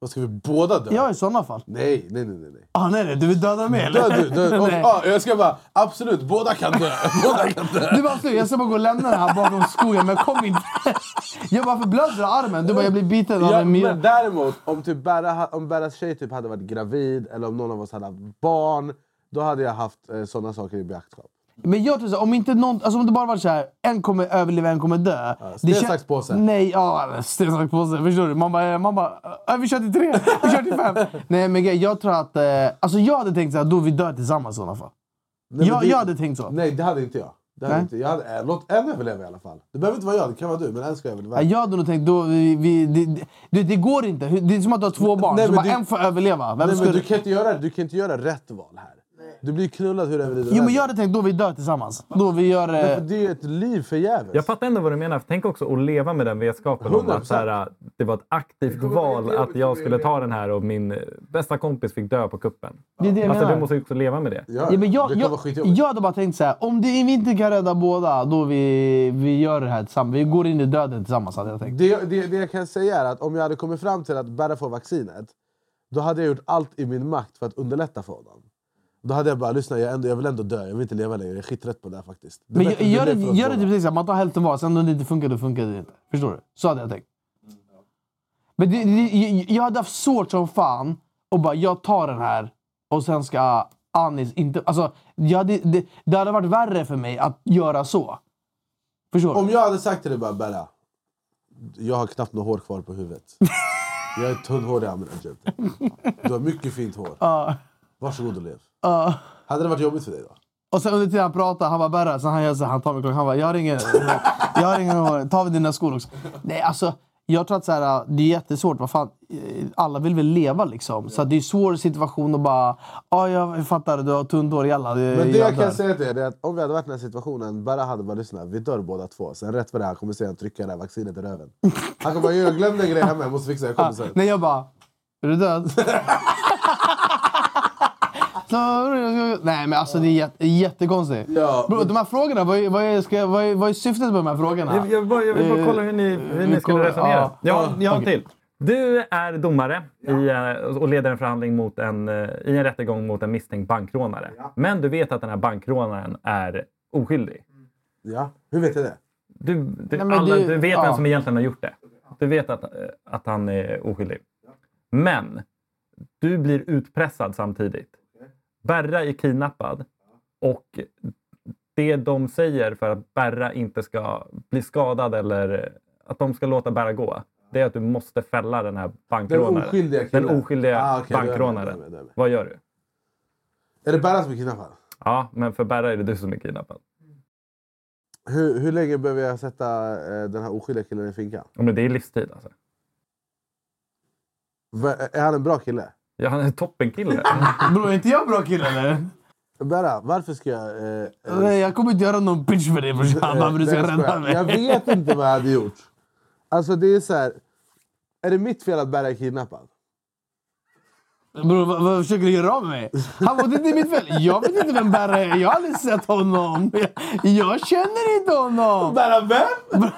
Vad ska vi båda dö? Ja, i sådana fall. Nej, nej, nej. nej. Ah, nej, nej, du vill döda mig eller? Dö du, dö. Och, ah, jag ska bara, absolut, båda kan dö. Båda kan dö. Du bara, "Slut, jag ska bara gå och lämna den här bakom skogen, men kom inte. Jag bara förblöder armen. Du bara, jag blir biten av Ja, en myra. men däremot, om, typ Berra, ha- om Berras tjej typ hade varit gravid eller om någon av oss hade haft barn, då hade jag haft eh, sådana saker i beaktskap. Men jag tror så här, om, inte någon, alltså om det bara var så här, en kommer överleva, en kommer dö. sten, Det kän- sax, påse. Nej, ja, sten, sax, påse. Förstår du? Man bara, man bara "Äh, vi kör till tre, vi kör till fem. Nej, men jag tror att... Eh, alltså jag hade tänkt så här, då vi dör tillsammans i sådana fall. Nej, jag, det- jag hade tänkt så. Nej, det hade inte jag. Det hade inte, jag hade, eh, låt en överleva i alla fall. Det behöver inte vara jag, det kan vara du, men en ska överleva. Ja, Jag hade nog tänkt, då, vi, vi, det, det, det, går inte. Det är som att du har två barn, nej, så bara du- en får överleva. Vem Nej, men du, du... kan inte göra, du kan inte göra rätt val här. Du blir knullad hur du än vrider Jo, men jag hade tänkt, då vi dör tillsammans. Då vi gör... För Eh, Det är ju ett liv förgäves. Jag fattar ändå vad du menar. Tänk också att leva med den vetskapen om 100%. att så här, det var ett aktivt val att jag skulle ta den här och min eh, bästa kompis fick dö på kuppen. det är det jag Alltså, menar. du måste ju också leva med det. Ja, Ja, men jag, det kan jag, vara skitjobbigt. jag hade bara tänkt så här, om det, vi inte kan rädda båda, då vi, vi gör det här tillsammans. Vi går in i döden tillsammans, hade jag tänkt. Det, det, det jag kan säga är att om jag hade kommit fram till att Berra får vaccinet, då hade jag gjort allt i min makt för att underlätta för honom. Då hade jag bara, lyssna jag, ändå, jag vill ändå dö, jag vill inte leva längre, jag är skiträtt på det här faktiskt. Det Men bättre gör, det det, gör oss typ båda. så här, man tar hälften var, sen om det inte funkar, då funkar det inte. Förstår du? Så hade jag tänkt. Men det, det, jag hade haft svårt som fan och bara, jag tar den här och sen ska Anis inte... Alltså, jag hade, det, det hade varit värre för mig att göra så. Förstår du? Om jag hade sagt till dig bara, Berra, jag har knappt något hår kvar på huvudet. Jag är tunnhårig Ahmadinejad. Du har mycket fint hår. Varsågod och lev. Ja. Hade det varit jobbigt för dig då? Och sen under tiden han pratar, han bara Berra, så han gör så här, han tar mig klockan, han bara jag har ingen, jag har ingen hår, ta vi dina skor också. Nej alltså, jag tror att så här, det är jättesvårt, vad fan, eh, alla vill väl leva liksom. Så det är en svår situation att bara, ja jag fattar, du har tunt hår, jalla. Men det jag kan säga till er är att om vi hade varit i den här situationen, Berra hade bara lyssnat, vi dör båda två. Sen rätt för det, han kommer se han trycka det här vaccinet i röven. Han kommer bara, jag glömde en grej hemma, jag måste fixa det, jag kommer sen. Nej jag bara, är du död? Nej men alltså det är jätte, jättekonstigt. Ja, Bro, de här frågorna, vad är, vad, är, ska, vad, är, vad är syftet med de här frågorna? Jag, jag, bara, jag vill bara Eh, kolla hur ni, hur vi ni skulle resonera. ja. Ja, jag har en till. Du är domare i, eh, och leder en förhandling mot en, eh, i en rättegång mot en misstänkt bankrånare. Men du vet att den här bankrånaren är oskyldig. Ja, hur vet jag det? Du, du, Nej, alla, du- du vet ja. vem som egentligen har gjort det. Du vet att, eh, att han är oskyldig. Men du blir utpressad samtidigt. Berra är kidnappad. Och det de säger för att Berra inte ska bli skadad eller att de ska låta Berra gå. Det är att du måste fälla den här Den bankrånaren. oskyldiga killen? Den oskyldiga Ah, med, bankrånaren. med, jag med. Vad gör du? Är det Berra som är kidnappad? Ja, men för Berra är det du som är kidnappad. Hur, hur länge behöver jag sätta eh, den här oskyldiga killen i finkan? Ja, Men det är livstid alltså. Är han en bra kille? Ja, han är en toppenkille. Bror, är inte jag bra kille eller? Berra, varför ska jag... Eh, Nej, jag kommer inte göra någon pitch för dig brorsan. Varför du ska rädda mig. Jag vet inte vad jag hade gjort. Alltså det är så här. Är det mitt fel att Berra är kidnappad? Bror, vad, vad försöker du göra av med mig? Han bara, det är inte mitt fel. Jag vet inte vem Berra är. Jag har aldrig sett honom. Jag, jag känner inte honom. Berra vem?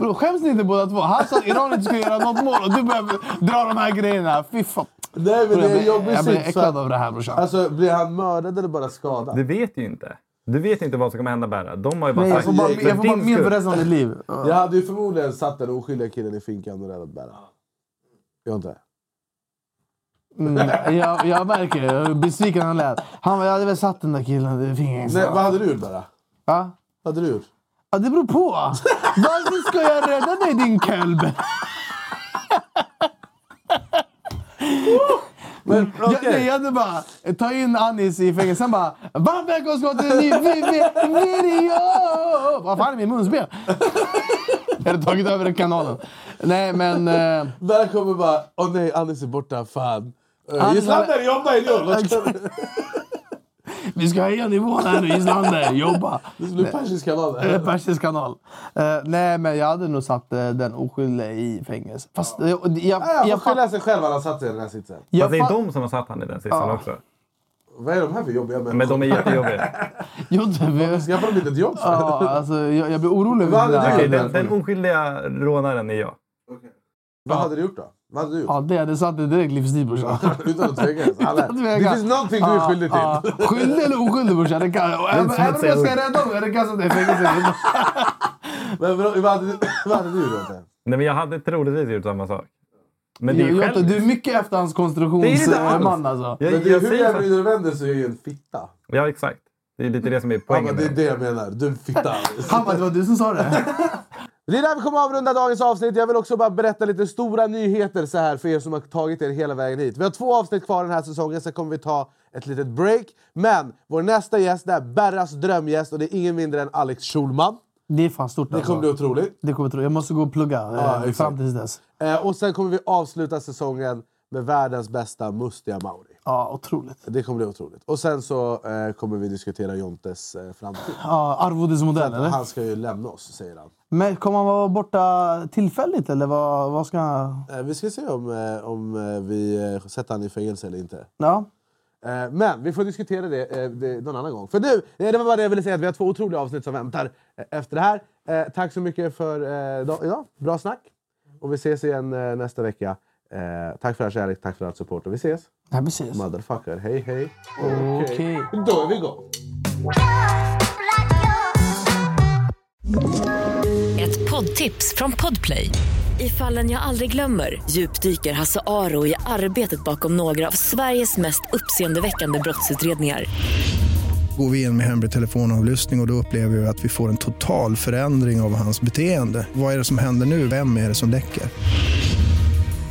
Bror, skäms ni inte båda två? Han sa att Iran inte skulle göra något mål och du börjar dra de här grejerna. Fy fan. Nej men det är en jobbig jag blir sits. äcklad av det här brorsan. Alltså blir han mördad eller bara skadad? Du vet ju inte. Du vet inte vad som kommer hända Berra. De har ju bara Nej, jag sagt... får bara, jag- jag får bara din skull. för resten av mitt liv. Jag hade ju förmodligen satt den oskyldiga killen i finkan och räddat Berra. Jag inte. Mm, jag, jag märker hur besviken han lät. Han bara, jag hade väl satt den där killen i fingret. Nej, vad hade du gjort Berra? Va? Vad hade du gjort? Ja, det beror på. Varför ska jag rädda dig din kelb? Men, Jag, okej. nej, jag hade bara ta in Anis i fängelse. Sen bara varmt välkommen till en ny vi- vi- video! Vad fan är min munspel? Jag hade tagit över kanalen. Nej men... Eh, Berra kommer bara, åh nej Anis är borta, fan. Uh, Anis- Gislander, jobba idiot! Vad ska du? vi ska höja nivån här nu Islander. Jobba! Det blir persisk kanal. Persisk kanal. Eh, nej men jag hade nog satt eh, den oskyldiga i fängelse. Fast eh, jag... jag, Ja, jag jag, får skylla sig själv han har satt sig i den här sitsen. Fast det är de som har satt han i den sitsen också. Vad är de här för jobbiga människor? Men de är jättejobbiga. Vi- Skaffar de inte ett jobb? Ja, alltså, jag, jag blir orolig. Vad hade du gjort? den, den oskyldiga rånaren är jag. Vad hade du gjort då? Vad hade du gjort? Ja, det hade satt dig direkt livstid brorsan. Utan att tveka. att tveka. Det finns någonting du är skyldig till. Ja, ja. Skyldig eller oskyldig brorsan. Även, om jag ska rädda mig, det kan sätta dig i fängelse. Men vad vad hade, du- vad hade du gjort? Nej, men jag hade troligtvis gjort samma sak. Men det är ju Jotte, själv... du är mycket efterhandskonstruktionsman alltså. Jag, Men det, jag hur jävla så. du vänder så är jag ju en fitta. Ja, exakt. Det är lite det som är Ja, poängen. men det är det jag menar. Du är en fitta. Han bara, det var du som sa det. Det är där vi kommer att avrunda dagens avsnitt. Jag vill också bara berätta lite stora nyheter så här för er som har tagit er hela vägen hit. Vi har två avsnitt kvar den här säsongen, sen kommer vi ta ett litet break. Men vår nästa gäst är Berras drömgäst och det är ingen mindre än Alex Schulman. Det är fan stort Det alltså. kommer bli otroligt. Det kommer. Jag måste gå och plugga eh, Ja, exakt. fram tills dess. Eh, och sen kommer vi avsluta säsongen med världens bästa mustiga Mauri. Ja, otroligt. Det kommer bli otroligt. Och sen så eh, kommer vi diskutera Jontes eh, framtid. Ja, arvodesmodell eller? Han ska ju lämna oss, säger han. Men kommer han vara borta tillfälligt eller vad, vad ska han... Eh, vi ska se om, eh, om eh, vi eh, sätter han i fängelse eller inte. Ja. Eh, Men vi får diskutera det, det någon annan gång. För nu, det var bara det jag ville säga, att vi har två otroliga avsnitt som väntar efter det här. Tack så mycket för dag- idag. Bra snack. Och vi ses igen nästa vecka. Eh, Tack för all kärlek, tack för all support och vi ses. Ja, precis. Motherfucker, hej hej. Okej. Då är vi igång. Ett poddtips från Podplay. I fallen jag aldrig glömmer djupdyker Hasse Aro i arbetet bakom några av Sveriges mest uppseendeväckande brottsutredningar. Går vi in med hemlig telefonavlyssning och, och då upplever vi att vi får en total förändring av hans beteende. Vad är det som händer nu? Vem är det som läcker?